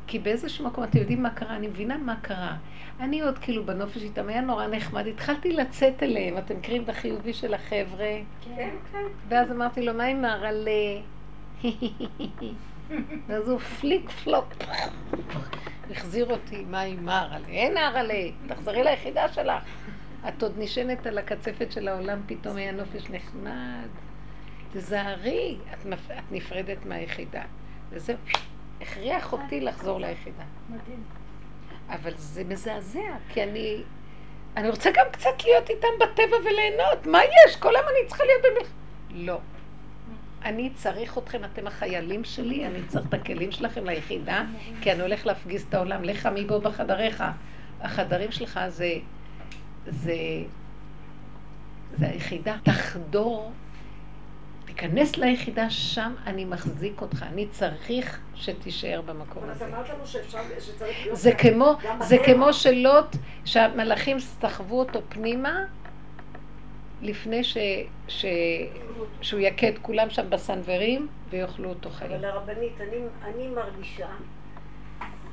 Speaker 1: כי באיזשהו מקום, אתם יודעים מה קרה? אני מבינה מה קרה. אני עוד כאילו בנופש איתם, היה נורא נחמד, התחלתי לצאת אליהם, אתם מכירים את החיובי של החבר'ה?
Speaker 3: כן, כן.
Speaker 1: ואז אמרתי לו, מה עם הרלה? ואז הוא פליק פלוק. החזיר אותי, מה עם הרלה? אין הרלה, תחזרי ליחידה שלך. את עוד נשענת על הקצפת של העולם, פתאום היה נופש נחמד. תזהרי, את, נפ... את נפרדת מהיחידה. וזהו, הכריח אותי לחזור ליחידה.
Speaker 4: מדהים.
Speaker 1: אבל זה מזעזע, כי אני... אני רוצה גם קצת להיות איתם בטבע וליהנות. מה יש? כל היום אני צריכה להיות במלחמה. לא. אני צריך אתכם, אתם החיילים שלי, אני צריך את הכלים שלכם ליחידה, כי אני הולך להפגיז את העולם. לך מבוא בחדריך. החדרים שלך זה... זה... זה היחידה. תחדור, תיכנס ליחידה, שם אני מחזיק אותך. אני צריך שתישאר במקום
Speaker 6: אבל את
Speaker 1: הזה.
Speaker 6: אמרת לנו שאפשר, שצריך להיות...
Speaker 1: זה כמו, זה. כמו שלוט, שהמלאכים סחבו אותו פנימה, לפני ש, ש, שהוא יכה את כולם שם בסנוורים, ויאכלו אותו חיים.
Speaker 3: אבל הרבנית, אני, אני מרגישה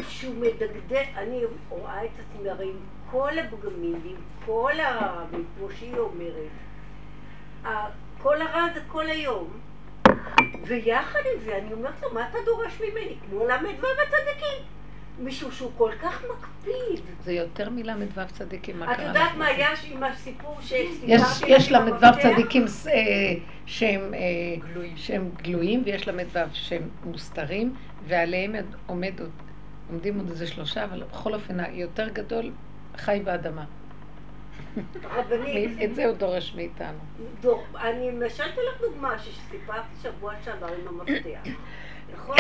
Speaker 3: שהוא מדגדג, אני רואה את עצמי הרי עם כל הפגמים ועם כל הרע, כמו שהיא אומרת, כל הרע זה כל היום. ויחד עם זה, אני אומרת לו, מה אתה דורש ממני? כמו ל"ו הצדיקים. מישהו שהוא כל כך מקפיד.
Speaker 1: זה יותר מל"ו צדיקים, מה
Speaker 3: את
Speaker 1: קרה
Speaker 3: יודעת
Speaker 1: לך?
Speaker 3: מה היה עם הסיפור שסיפרתי
Speaker 1: יש, ל"ו? צדיקים אה, שהם, אה, שהם גלויים, ויש ל"ו שהם מוסתרים, ועליהם עומד עוד, עומדים עוד איזה שלושה, אבל בכל אופן היותר גדול חי באדמה.
Speaker 3: רבנית,
Speaker 1: את זה הוא דורש מאיתנו.
Speaker 3: דור, אני משלתי לך דוגמה שסיפרתי שבוע שעבר עם המפתח. נכון?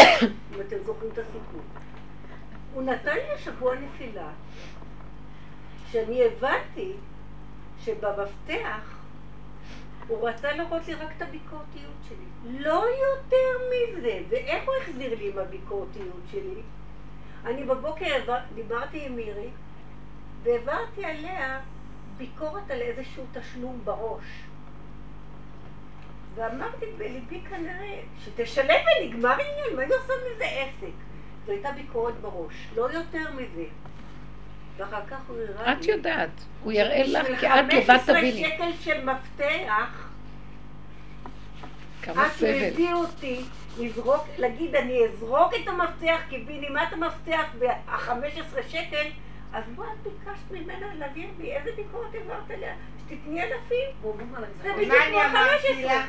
Speaker 3: אם אתם זוכרים את הסיפור. הוא נתן לי השבוע נפילה, שאני הבנתי שבמפתח הוא רצה לראות לי רק את הביקורתיות שלי. לא יותר מזה. ואיך הוא החזיר לי עם הביקורתיות שלי? אני בבוקר דיברתי עם מירי, והעברתי עליה ביקורת על איזשהו תשלום בראש. ואמרתי בליבי כנראה, שתשלם ונגמר עניין, מה היא עושה מזה עסק? זו הייתה ביקורת בראש, לא יותר מזה. ואחר כך הוא הראה לי...
Speaker 1: את יודעת, הוא יראה לך,
Speaker 3: בשביל
Speaker 1: כי את לבד
Speaker 3: 15
Speaker 1: תביני.
Speaker 3: שקל של מפתח,
Speaker 1: כמה
Speaker 3: את
Speaker 1: סבל.
Speaker 3: מביא אותי לזרוק, להגיד אני אזרוק את המפתח, קיבינימת המפתח וה-15 שקל, אז מה את ביקשת ממנה להביא לי? איזה ביקורת העברת עליה? שתתני אלפים? זה בדיוק
Speaker 8: מה
Speaker 3: כמו
Speaker 8: אני אמרתי
Speaker 3: ה-15.
Speaker 8: לה?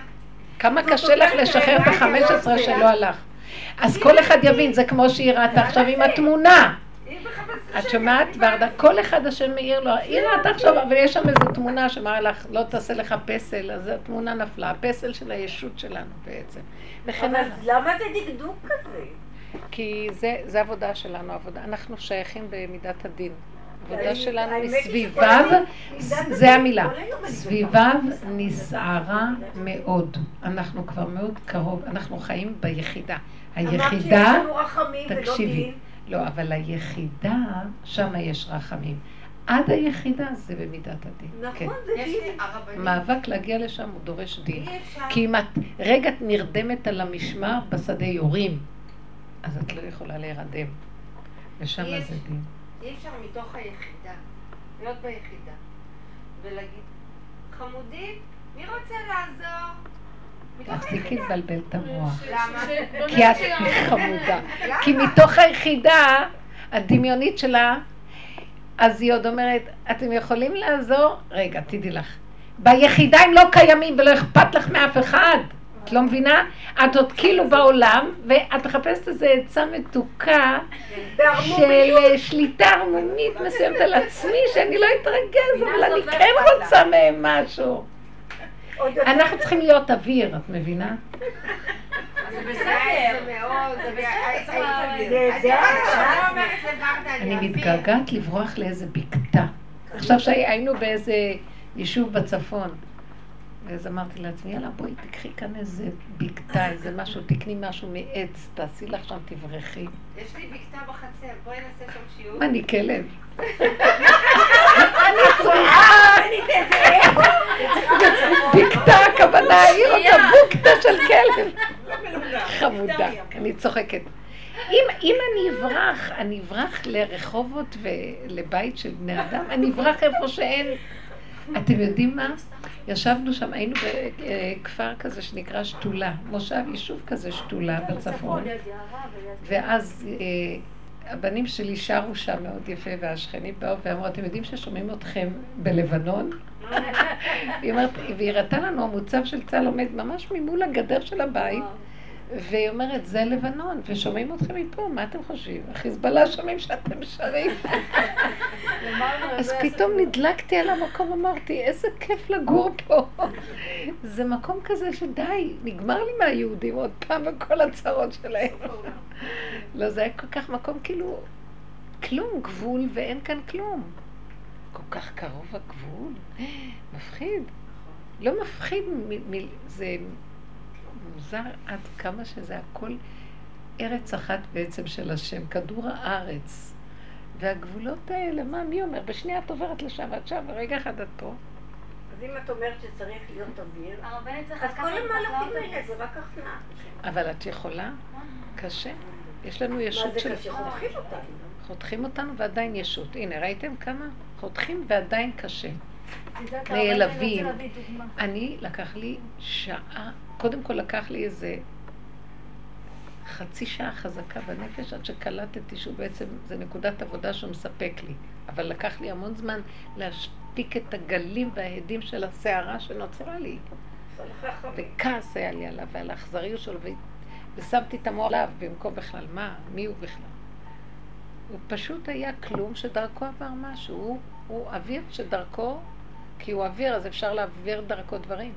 Speaker 1: כמה
Speaker 3: זאת
Speaker 1: קשה לך לשחרר את
Speaker 3: מה
Speaker 1: החמש
Speaker 3: אני
Speaker 1: עשרה
Speaker 3: רוצה?
Speaker 1: שלא הלך. אז כל אחד יבין, זה כמו שהיא ראתה עכשיו עם התמונה. את שומעת, ורדה? כל אחד השם מאיר לו, היא ראתה עכשיו, אבל יש שם איזו תמונה שמראה לך, לא תעשה לך פסל, אז התמונה נפלה, הפסל של הישות שלנו בעצם.
Speaker 3: אבל. למה זה דקדוק כזה?
Speaker 1: כי זה, זה עבודה שלנו, עבודה. אנחנו שייכים במידת הדין. העבודה
Speaker 3: אני-
Speaker 1: שלנו היא סביביו, זה המילה. סביביו נסערה מאוד. אנחנו כבר מאוד קרוב, אנחנו חיים ביחידה.
Speaker 3: אמרת שיש
Speaker 1: היחידה,
Speaker 3: לנו רחמים ולא
Speaker 1: תקשיבי,
Speaker 3: דין.
Speaker 1: לא, אבל היחידה, שם יש רחמים. עד היחידה זה במידת הדין. כן.
Speaker 3: נכון, זה
Speaker 8: יש
Speaker 3: דין.
Speaker 1: מאבק להגיע לשם הוא דורש דין.
Speaker 8: אי אפשר.
Speaker 1: כי אם את רגע את נרדמת על המשמר בשדה יורים, אז את לא יכולה להירדם. ושם
Speaker 8: יש.
Speaker 1: זה דין.
Speaker 8: אי אפשר מתוך היחידה, להיות ביחידה, ולהגיד, חמודים, מי רוצה
Speaker 1: תפסיקי. לבלבל את המוח.
Speaker 8: למה?
Speaker 1: כי את חמודה. כי מתוך היחידה הדמיונית שלה, אז היא עוד אומרת, אתם יכולים לעזור? רגע, תדעי לך. ביחידה הם לא קיימים ולא אכפת לך מאף אחד. את לא מבינה? את עוד כאילו בעולם, ואת מחפשת איזו עצה מתוקה של. אה, שליטה ערמומית מסוימת על עצמי, שאני לא אתרגז, אבל אני כן רוצה מהם משהו. אנחנו צריכים להיות אוויר, את מבינה? אני. מתגעגעת לברוח לאיזה בקתה. עכשיו שהיינו באיזה יישוב בצפון, אז אמרתי לעצמי, יאללה, בואי תקחי כאן איזה בקתה, איזה משהו, תקני משהו מעץ, תעשי לך שם, תברחי.
Speaker 8: יש לי בקתה בחצר, בואי נעשה שם שיעור.
Speaker 1: אני כלב? בקתה, הכוונה, היא רוצה בוקתה של כלב. חמודה, אני צוחקת. אם, אם אני אברח, אני אברח לרחובות ולבית של בני אדם, אני אברח איפה שאין. אתם יודעים מה? ישבנו שם, היינו בכפר כזה שנקרא שתולה, מושב, יישוב כזה שתולה בצפון. ואז אה, הבנים שלי שרו שם מאוד יפה, והשכנים באו ואמרו, אתם יודעים ששומעים אתכם בלבנון? והיא הראתה לנו, המוצב של צה"ל עומד ממש ממול הגדר של הבית, והיא אומרת, זה לבנון, ושומעים אתכם מפה, מה אתם חושבים? החיזבאללה שומעים שאתם שרים. אז פתאום נדלקתי על המקום, אמרתי, איזה כיף לגור פה. זה מקום כזה שדי, נגמר לי מהיהודים עוד פעם וכל הצרות שלהם. לא, זה היה כל כך מקום כאילו, כלום, גבול ואין כאן כלום. כל כך קרוב הגבול, מפחיד. לא מפחיד, זה מוזר עד כמה שזה הכל ארץ אחת בעצם של השם, כדור הארץ. והגבולות האלה, מה, מי אומר? בשנייה את עוברת לשם, ואת שם, ורגע אחד את פה.
Speaker 3: אז אם את אומרת שצריך להיות אוויר, אז כל
Speaker 2: את
Speaker 3: המהלכים. האלה זה רק הכנעה.
Speaker 1: אבל את יכולה? קשה. יש לנו ישות
Speaker 3: מה
Speaker 1: של...
Speaker 3: זה קשה? חותכים אותנו.
Speaker 1: חותכים אותנו ועדיין ישות. הנה, ראיתם כמה? חותכים ועדיין קשה. נעלבים.
Speaker 4: אני
Speaker 1: לקח לי שעה, קודם כל לקח לי איזה חצי שעה חזקה בנפש עד שקלטתי שהוא בעצם, זה נקודת עבודה שהוא מספק לי. אבל לקח לי המון זמן להשתיק את הגלים וההדים של הסערה שנוצרה לי. וכעס היה לי עליו ועל האכזריות שלו. ושמתי את המוח עליו במקום בכלל, מה, מי הוא בכלל? הוא פשוט היה כלום שדרכו עבר משהו, הוא, הוא אוויר שדרכו, כי הוא אוויר אז אפשר להעביר דרכו דברים.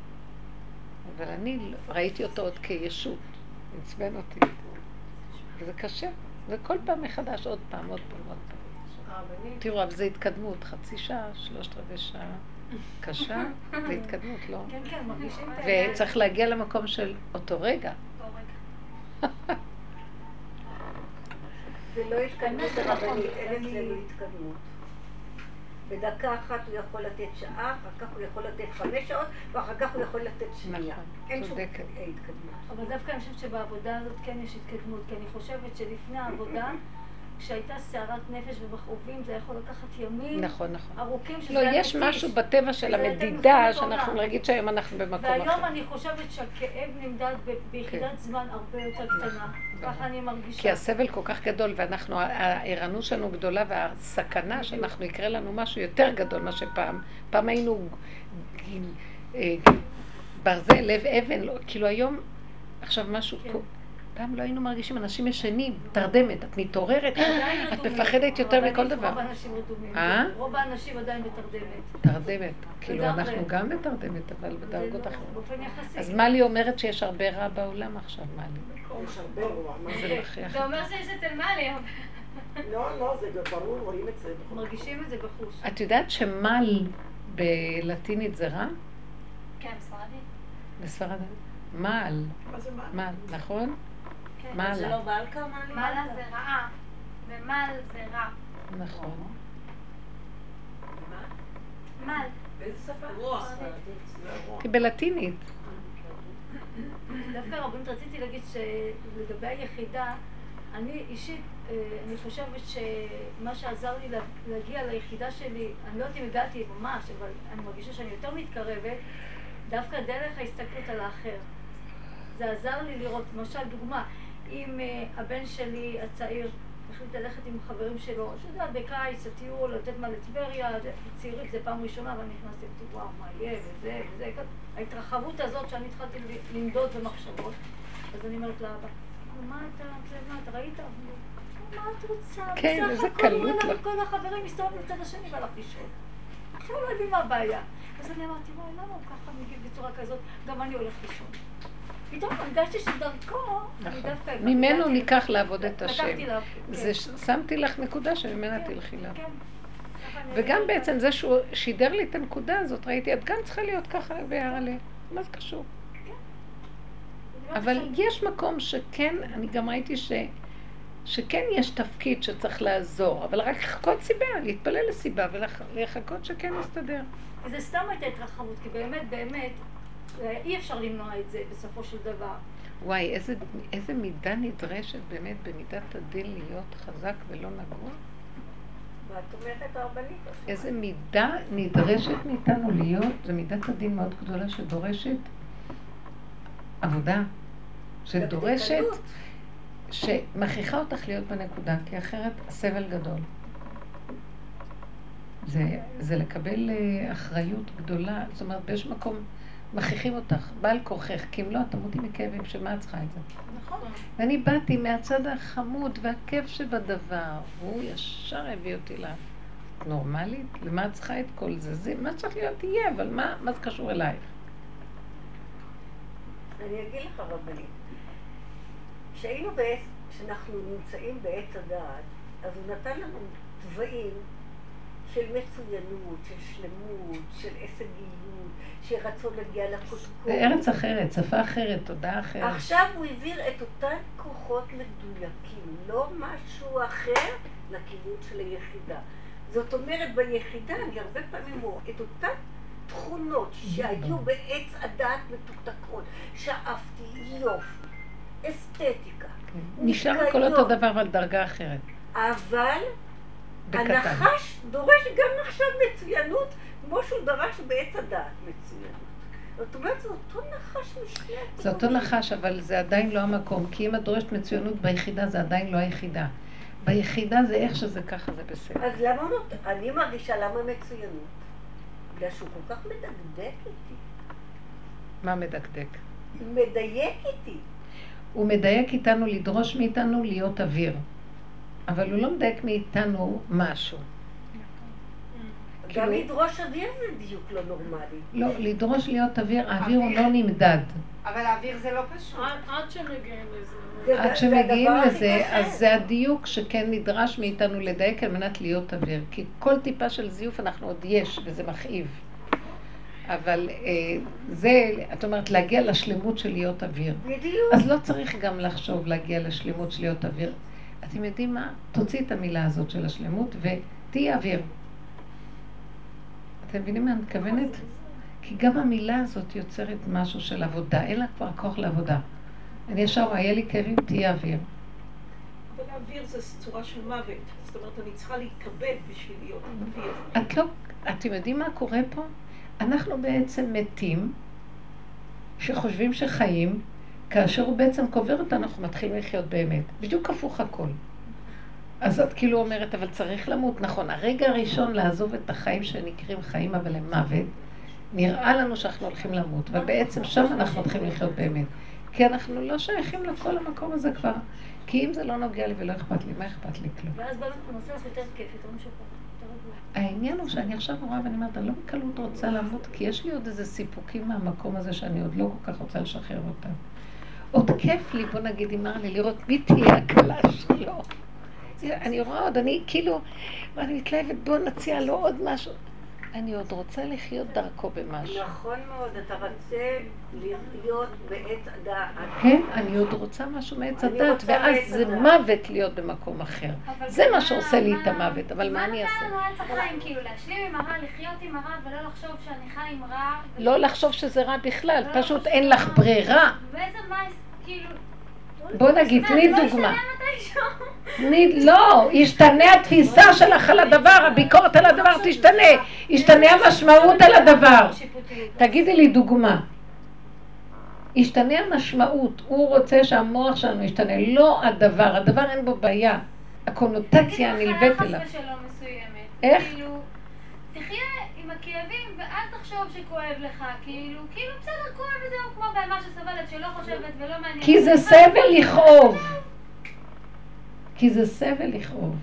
Speaker 1: אבל אני לא- ראיתי אותו עוד כישות, עצבן אותי. וזה קשה, וכל פעם מחדש, עוד פעם, עוד פעם, עוד פעם. תראו, אבל זה התקדמות, חצי שעה, שלושת רבעי שעה, קשה, זה התקדמות, לא?
Speaker 4: כן, כן, מרגישים את העניין.
Speaker 1: וצריך להגיע למקום של אותו רגע.
Speaker 3: זה לא התקדמות
Speaker 4: נכון.
Speaker 3: הרבנית, אין
Speaker 4: אני-
Speaker 3: אצלנו התקדמות. בדקה אחת הוא יכול לתת שעה, אחר כך הוא יכול לתת חמש שעות, ואחר כך הוא יכול לתת שנייה.
Speaker 1: נכון,
Speaker 3: אין שום. התקדמות.
Speaker 4: אבל דווקא אני חושבת שבעבודה הזאת כן יש התקדמות, כי אני חושבת שלפני העבודה, כשהייתה סערת נפש ומכאובים, זה יכול לקחת ימים
Speaker 1: נכון, נכון.
Speaker 4: ארוכים, שזה
Speaker 1: לא, יש
Speaker 4: מתיש.
Speaker 1: משהו בטבע של המדידה, שאנחנו. נגיד שהיום אנחנו במקום
Speaker 4: והיום
Speaker 1: אחר.
Speaker 4: אני חושבת שהכאב נמדד ביחידת זמן הרבה יותר קטנה. ככה אני מרגישה.
Speaker 1: נכון. כי הסבל כל כך גדול, ואנחנו, הערנות שלנו גדולה, והסכנה שאנחנו יקרה לנו משהו יותר גדול מה שפעם. פעם היינו אה, ברזל, לב אבן, לא- כאילו היום, עכשיו משהו
Speaker 4: כן.
Speaker 1: פעם לא היינו מרגישים, אנשים ישנים, תרדמת, את מתעוררת, את. מפחדת יותר מכל דבר.
Speaker 4: רוב האנשים רדומים.
Speaker 1: אה?
Speaker 4: רוב האנשים עדיין בתרדמת.
Speaker 1: תרדמת. כאילו. אנחנו גם בתרדמת, אבל בדרגות אחרות.
Speaker 4: באופן יחסי.
Speaker 1: אז מלי אומרת שיש הרבה רע בעולם עכשיו, מלי.
Speaker 6: יש הרבה רוע. מה
Speaker 1: זה
Speaker 6: זה?
Speaker 1: מכריח.
Speaker 2: זה אומר שיש אצל אבל-
Speaker 6: לא, לא, זה ברור, רואים את זה.
Speaker 4: מרגישים את זה בחוש.
Speaker 1: את יודעת שמל בלטינית זה רע?
Speaker 2: כן, ספרדית.
Speaker 1: בספרד? מעל,
Speaker 5: מה זה מה?
Speaker 1: מעל, נכון? מעלה.
Speaker 7: זה לא מלכה?
Speaker 2: מעלה זה רעה, ומל זה רע.
Speaker 1: נכון.
Speaker 2: מל.
Speaker 3: באיזה שפה?
Speaker 5: רוח.
Speaker 1: כי בלטינית.
Speaker 4: דווקא רבנית רציתי להגיד שלגבי היחידה, אני אישית, אה, אני חושבת שמה שעזר לי לה- להגיע ליחידה שלי, אני לא יודעת אם הגעתי ממש, אבל אני מרגישה שאני יותר מתקרבת, דווקא דרך ההסתכלות על האחר. זה עזר לי לראות, למשל דוגמה, אם אה, הבן שלי הצעיר החליט ללכת עם חברים שלו, את יודעת, בקיץ, הטיול, לתת מה לטבריה, צעירים, זה פעם ראשונה, ואני נכנסתי, וואו, מה יהיה, וזה, וזה, ההתרחבות הזאת שאני התחלתי למדוד במחשבות, אז אני אומרת לאבא, מה אתה, מה אתה ראית? מה את רוצה?
Speaker 1: כן, איזה קלות לך.
Speaker 4: כל החברים מסתובב בצד השני והלך לישון. עכשיו לא יודעים מה הבעיה. אז אני אמרתי, וואי, למה הוא ככה מגיב בצורה כזאת? גם אני הולך לישון. פתאום הרגשתי שדרכו, אני דווקא...
Speaker 1: נכון. ממנו
Speaker 4: הגעתי-
Speaker 1: ניקח לעבוד את השם.
Speaker 4: לה- כן.
Speaker 1: שמתי לך נקודה שממנה תלכי לה.
Speaker 4: כן. אני-
Speaker 1: וגם בעצם זה שהוא שידר לי את הנקודה הזאת, ראיתי, את גם צריכה להיות ככה בהרעלה. מה זה קשור? אבל יש מקום שכן, אני גם ראיתי ש... שכן יש תפקיד שצריך לעזור, אבל רק לחכות סיבה, להתפלל לסיבה ולחכות שכן יסתדר.
Speaker 4: זה סתם הייתה התרחבות, כי באמת, באמת, אי אפשר למנוע את זה בסופו של דבר.
Speaker 1: וואי, איזה, איזה מידה נדרשת באמת במידת הדין להיות חזק ולא נגוע? איזה מידה נדרשת מאיתנו להיות, זו מידת הדין מאוד גדולה שדורשת עבודה, שדורשת. שמכריחה אותך להיות בנקודה, כי אחרת הסבל גדול. זה, זה לקבל אה, אחריות גדולה, זאת אומרת, באיזשהו מקום מכריחים אותך, בעל כורכך, כי אם לא, את תמותי מכאבים, שמה את צריכה את זה?
Speaker 4: נכון.
Speaker 1: ואני באתי מהצד החמוד והכיף שבדבר, והוא ישר הביא אותי ל... נורמלית? למה את צריכה את כל זה? זה מה שצריך להיות יהיה, אבל מה, מה זה קשור אלייך?
Speaker 3: אני אגיד לך רבנית, כשאנחנו נמצאים בעץ הדעת, אז הוא נתן לנו צבעים של מצוינות, של שלמות, של הישגיות, של רצון להגיע לקודקוד.
Speaker 1: זה ארץ אחרת, שפה אחרת, תודעה אחרת.
Speaker 3: עכשיו הוא העביר את אותן כוחות מדויקים, לא משהו אחר לכיוון של היחידה. זאת אומרת, ביחידה אני הרבה פעמים רואה את אותן תכונות שהיו בעץ הדעת מתוקתקות, שאפתי, יופי, אסתטיקה,
Speaker 1: כן. נשאר הכל אותו דבר, אבל דרגה אחרת.
Speaker 3: אבל
Speaker 1: בקטן.
Speaker 3: הנחש דורש גם עכשיו מצוינות, כמו שהוא דרש בעץ הדעת מצוינות. זאת אומרת, זה אותו נחש משני
Speaker 1: זה אותו נחש, אבל זה עדיין לא המקום. כי אם את דורשת מצוינות ביחידה, זה עדיין לא היחידה. ביחידה זה איך שזה ככה, זה בסדר.
Speaker 3: אז למה נות... אני מרגישה למה מצוינות? בגלל שהוא כל כך מדקדק איתי.
Speaker 1: מה מדקדק?
Speaker 3: מדייק איתי.
Speaker 1: הוא מדייק איתנו לדרוש מאיתנו להיות אוויר. אבל הוא לא מדייק מאיתנו משהו.
Speaker 3: גם
Speaker 1: כאילו-
Speaker 3: לדרוש אוויר זה דיוק לא נורמלי.
Speaker 1: לא, לדרוש להיות אוויר, האוויר הוא לא נמדד.
Speaker 8: אבל האוויר זה לא פשוט.
Speaker 9: עד- שמגיעים לזה.
Speaker 3: זה-
Speaker 1: עד שמגיעים לזה. אז זה הדיוק שכן נדרש מאיתנו לדייק על מנת להיות אוויר. כי כל טיפה של זיוף אנחנו עוד יש, וזה מכאיב. אבל אה, זה, את אומרת, להגיע לשלמות של להיות אוויר.
Speaker 3: בדיוק.
Speaker 1: אז לא צריך גם לחשוב להגיע לשלמות של להיות אוויר. אתם יודעים מה? תוציא את המילה הזאת של השלמות ותהיי אוויר. אתם מבינים מה אני מתכוונת? כי גם המילה הזאת יוצרת משהו של עבודה, אין לה כבר כוח לעבודה. אני ישר רואה, יהיה לי כאבים, תהיה אוויר.
Speaker 5: אבל האוויר זה צורה של מוות. זאת אומרת, אני צריכה להתכבד בשביל להיות אוויר.
Speaker 1: את לא, אתם יודעים מה קורה פה? אנחנו בעצם מתים, שחושבים שחיים, כאשר הוא בעצם קובר אותנו, אנחנו מתחילים לחיות באמת. בדיוק הפוך הכל. אז את כאילו אומרת, אבל צריך למות. נכון, הרגע הראשון לעזוב את החיים שנקראים חיים, אבל הם מוות, נראה לנו שאנחנו הולכים למות, ובעצם שם אנחנו הולכים לחיות באמת. כי אנחנו לא שייכים לכל המקום הזה כבר. כי אם זה לא נוגע לי ולא אכפת לי, מה אכפת לי כלום?
Speaker 4: ואז באמת הוא נושא לך יותר כיף, יותר רגוע.
Speaker 1: העניין הוא שאני עכשיו רואה ואני אומרת, אני לא בקלות רוצה למות, כי יש לי עוד איזה סיפוקים מהמקום הזה שאני עוד לא כל כך רוצה לשחרר אותם. עוד כיף לי, בוא נגיד, אמר לי, לראות מי תהיה הכלה שלו. אני רואה עוד, אני כאילו, ואני מתלהבת, בוא נציע לו עוד משהו. אני עוד רוצה לחיות דרכו במשהו.
Speaker 3: נכון מאוד, אתה רוצה להיות בעץ הדעת.
Speaker 1: כן, אני עוד רוצה משהו מעץ
Speaker 3: רוצה
Speaker 1: ואז זה. מוות להיות במקום אחר. זה מה
Speaker 2: מה-
Speaker 1: שעושה לי את
Speaker 2: מה-
Speaker 1: המוות, אבל מה אני
Speaker 2: מה
Speaker 1: אעשה?
Speaker 2: נתן לנו עץ החיים? כאילו, להשלים עם הרע, לחיות עם הרע, ולא לחשוב שאני חי עם רע.
Speaker 1: לא לחשוב שזה רע בכלל,
Speaker 2: לא
Speaker 1: פשוט אין לך
Speaker 2: רע.
Speaker 1: ברירה.
Speaker 2: ואיזה מה, כאילו...
Speaker 1: בוא נגיד,
Speaker 2: מה,
Speaker 1: תני
Speaker 2: לא
Speaker 1: דוגמה. לא, ישתנה התפיסה שלך על הדבר, הביקורת על הדבר תשתנה, ישתנה המשמעות על הדבר. תגידי לי דוגמה. ישתנה המשמעות, הוא רוצה שהמוח שלנו ישתנה, לא הדבר, הדבר אין בו בעיה. הקונוטציה הנלווית אליו.
Speaker 2: חס ושלום מסוימת.
Speaker 1: איך?
Speaker 2: כאילו, תחיה עם הכאבים ואל תחשוב שכואב לך, כאילו, כאילו בסדר, כואב וזהו, כמו בהמה שסובלת, שלא חושבת ולא מעניין.
Speaker 1: כי זה סבל לכאוב. כי זה סבל לכאוב.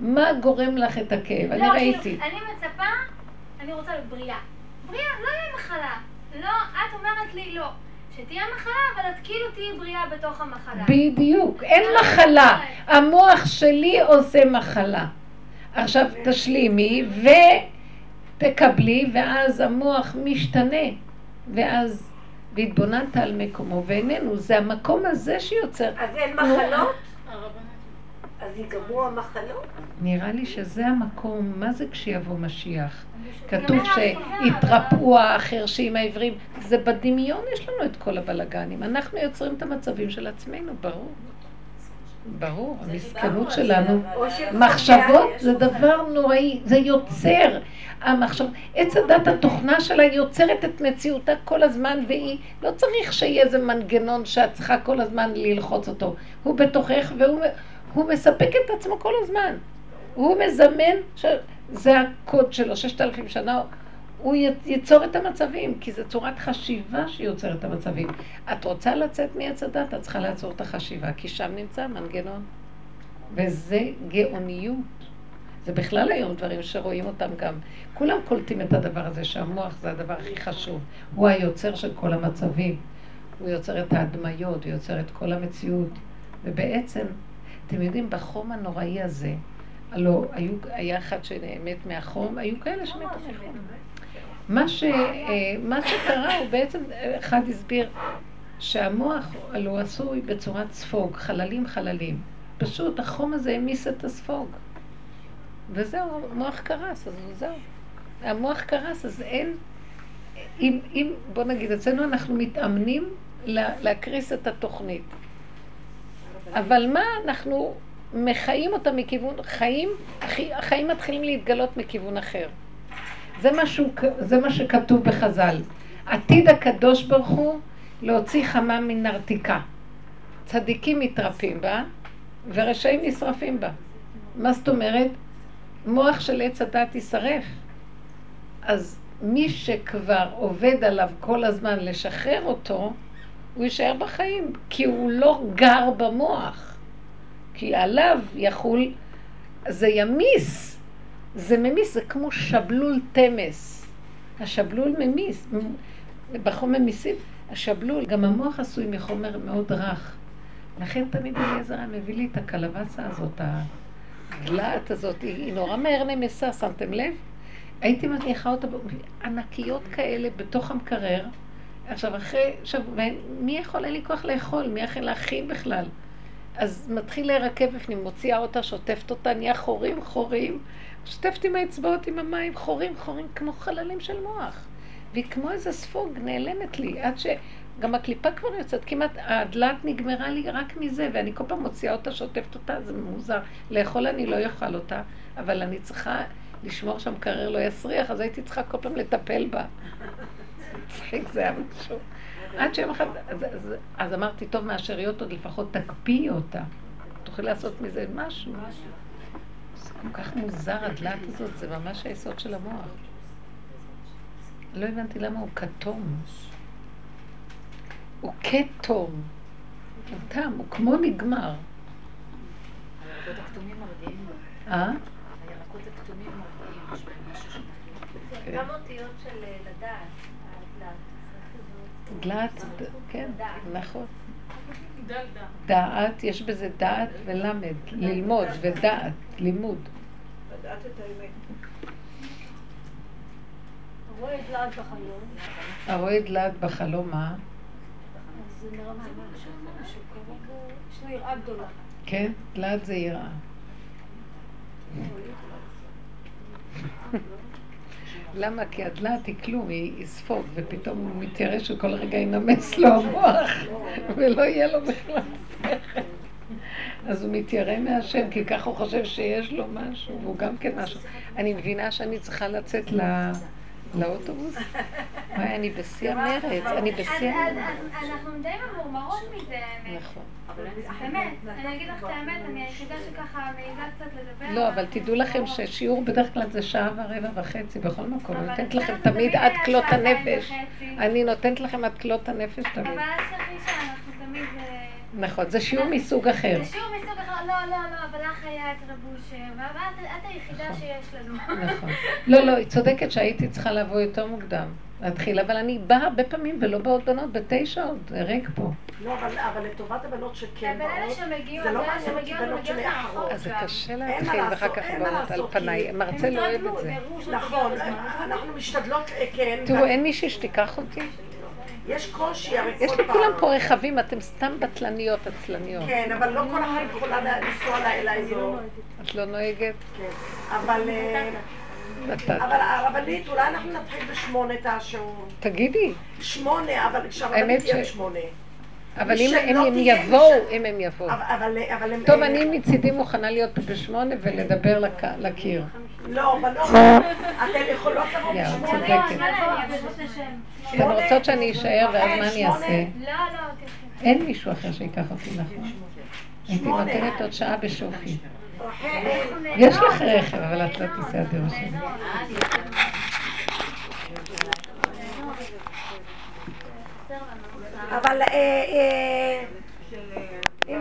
Speaker 1: מה גורם לך את הכאב? אני
Speaker 2: לא,
Speaker 1: ראיתי.
Speaker 2: כאילו, אני מצפה, אני רוצה להיות בריאה. בריאה, לא יהיה מחלה. לא, את אומרת לי לא. שתהיה מחלה, אבל את כאילו תהיי בריאה בתוך המחלה.
Speaker 1: בדיוק, אין מחלה. המוח שלי עושה מחלה. עכשיו תשלימי ותקבלי, ואז המוח משתנה. ואז, והתבוננת על מקומו, ואיננו, זה המקום הזה שיוצר.
Speaker 3: אז אין מחלות? אז ייגמרו המחלות?
Speaker 1: נראה לי שזה המקום, מה זה כשיבוא משיח? כתוב שיתרפאו החרשים העברים, זה בדמיון יש לנו את כל הבלגנים, אנחנו יוצרים את המצבים של עצמנו, ברור. ברור, המסכנות שלנו, מחשבות זה דבר נוראי, זה יוצר. המחשב, עץ הדת התוכנה שלה יוצרת את מציאותה כל הזמן והיא, לא צריך שיהיה איזה מנגנון שאת צריכה כל הזמן ללחוץ אותו. הוא בתוכך והוא הוא מספק את עצמו כל הזמן. הוא מזמן, ש... זה הקוד שלו, ששת אלפים שנה, הוא ייצור את המצבים, כי זו צורת חשיבה שיוצרת את המצבים. את רוצה לצאת מעץ הדת, את צריכה לעצור את החשיבה, כי שם נמצא המנגנון. וזה גאוניות. זה בכלל היום דברים שרואים אותם גם. כולם קולטים את הדבר הזה, שהמוח זה הדבר הכי חשוב. הוא היוצר של כל המצבים. הוא יוצר את ההדמיות, הוא יוצר את כל המציאות. ובעצם, אתם יודעים, בחום הנוראי הזה, הלוא היו, היה אחד שמת מהחום, היו כאלה שמתו מהחום. מה, ש, אה, מה שקרה הוא בעצם, אחד הסביר שהמוח הלוא עשוי בצורת ספוג, חללים חללים. פשוט החום הזה העמיס את הספוג. וזהו, המוח קרס, אז זהו. המוח קרס, אז אין... אם, אם בוא נגיד, אצלנו אנחנו מתאמנים לה, להקריס את התוכנית. אבל מה אנחנו מחיים אותה מכיוון, חיים, החי- החיים מתחילים להתגלות מכיוון אחר. זה, משהו, זה מה שכתוב בחז"ל. עתיד הקדוש ברוך הוא להוציא חמה מנרתיקה. צדיקים מתרפים בה ורשעים נשרפים בה. מה זאת אומרת? מוח של עץ הדת יישרף. אז מי שכבר עובד עליו כל הזמן לשחרר אותו, הוא יישאר בחיים, כי הוא לא גר במוח. כי עליו יחול, זה ימיס, זה ממיס, זה כמו שבלול תמס. השבלול ממיס, בחומר ממיסים, השבלול, גם המוח עשוי מחומר מאוד רך. לכן תמיד אליעזר היה מביא לי את הקלווסה הזאת, הגלעת הזאת, היא, נורא מהר נמסה, שמתם לב? הייתי מניחה אותה, ענקיות כאלה בתוך המקרר. עכשיו, אחרי, עכשיו, מי יכול, אין לי כוח לאכול, מי יכול להכין בכלל? אז מתחיל להירקב בפנים, מוציאה אותה, שוטפת אותה, נהיה חורים חורים, שוטפת עם האצבעות עם המים, חורים חורים, כמו חללים של מוח. והיא כמו איזה ספוג נעלמת לי, עד שגם הקליפה כבר יוצאת, כמעט הדלת נגמרה לי רק מזה, ואני כל פעם מוציאה אותה, שוטפת אותה, זה מוזר. לאכול אני לא אוכל אותה, אבל אני צריכה לשמור שהמקרר לא יסריח, אז הייתי צריכה כל פעם לטפל בה. מצחיק זה היה משהו. עד שיום אחד, אז, אז, אז אמרתי, טוב, מהשאריות עוד לפחות תקפיאי אותה. תוכלי לעשות מזה משהו. זה כל כך מוזר, הדלת הזאת, זה ממש היסוד של המוח. לא הבנתי למה הוא כתום. הוא כתום. הוא תם, הוא כמו נגמר.
Speaker 9: הירקות הכתומים מרגיעים.
Speaker 1: אה?
Speaker 9: הירקות הכתומים מרגיעים.
Speaker 2: זה גם אותיות של אה, לדעת.
Speaker 1: דלת, כן, נכון. דעת, יש בזה דעת ולמד, ללמוד, ודעת, לימוד.
Speaker 5: לדעת את האמת.
Speaker 4: רואה את לעד בחלום,
Speaker 1: הרואה דלת בחלום, מה? כן, דלת זה יראה. למה? כי הדלת היא כלום, היא ספוג, ופתאום הוא מתיירא שכל רגע ינמס לו המוח, ולא יהיה לו בכלל. אז הוא מתיירא מהשם, כי ככה הוא חושב שיש לו משהו, והוא גם כן משהו. אני מבינה שאני צריכה לצאת ל- לאוטובוס? וואי, אני בשיא המרץ, אני בשיא
Speaker 2: אז-
Speaker 1: המרץ.
Speaker 2: אז- אז אנחנו די ממורמרות מזה, האמת.
Speaker 1: נכון.
Speaker 2: באמת, אני אגיד לך את האמת, אני היחידה שככה מעיזה קצת לדבר.
Speaker 1: לא, אבל תדעו לכם ששיעור בדרך כלל זה שעה ורבע וחצי בכל מקום. אני נותנת לכם תמיד עד כלות הנפש. אני נותנת לכם עד כלות הנפש תמיד.
Speaker 2: אבל אל תשכחי שאנחנו תמיד...
Speaker 1: נכון, זה שיעור מסוג אחר.
Speaker 2: זה שיעור מסוג אחר, לא, לא, לא, אבל לך היה את רבושר, ואת את היחידה שיש לנו.
Speaker 1: נכון. לא, לא, היא צודקת שהייתי צריכה לבוא יותר מוקדם. להתחיל, אבל אני באה הרבה פעמים ולא באות בנות, בתשע עוד, זה ריק פה.
Speaker 6: לא, אבל, אבל לטובת הבנות שכן באות, זה לא מעניין אותי בנות שמאחרות.
Speaker 1: אז זה קשה להתחיל, ואחר כך באות על פניי. מרצה לא אוהב את זה.
Speaker 6: נכון. אנחנו משתדלות, אה, כן.
Speaker 1: תראו, אין מישהי שתיקח אותי.
Speaker 6: יש קושי, הרי
Speaker 1: יש
Speaker 6: כל
Speaker 1: לכולם
Speaker 6: פעם.
Speaker 1: פה רכבים, אתם סתם בטלניות, עצלניות.
Speaker 6: כן, אבל לא כל אחת יכולה לנסוע לאזור.
Speaker 1: את לא נוהגת?
Speaker 6: כן. אבל... אה. אבל הרבנית, אולי אנחנו נתחיל בשמונה את השיעור.
Speaker 1: תגידי,
Speaker 6: שמונה, אבל כשהרבנית תהיה
Speaker 1: ש-
Speaker 6: בשמונה.
Speaker 1: אבל
Speaker 6: מי
Speaker 1: אם הם יבואו,
Speaker 6: מי
Speaker 1: אם הם יבואו. טוב,
Speaker 6: אה,
Speaker 1: אני מצידי מוכנה להיות בשמונה ולדבר לק- לקיר.
Speaker 6: לא, בנות, אתן יכולות לבוא בשמונה.
Speaker 2: לא.
Speaker 1: אתן רוצות שאני אשאר ואז מה אני. אעשה?
Speaker 2: לא, לא, תלכי.
Speaker 1: אין מישהו אחר שיקח אותי, נכון? הייתי. נותנת עוד שעה בשופי.
Speaker 6: אה,
Speaker 1: יש לך רכב, אבל את לא תיסע דרך שלי.
Speaker 6: אבל אה, אה,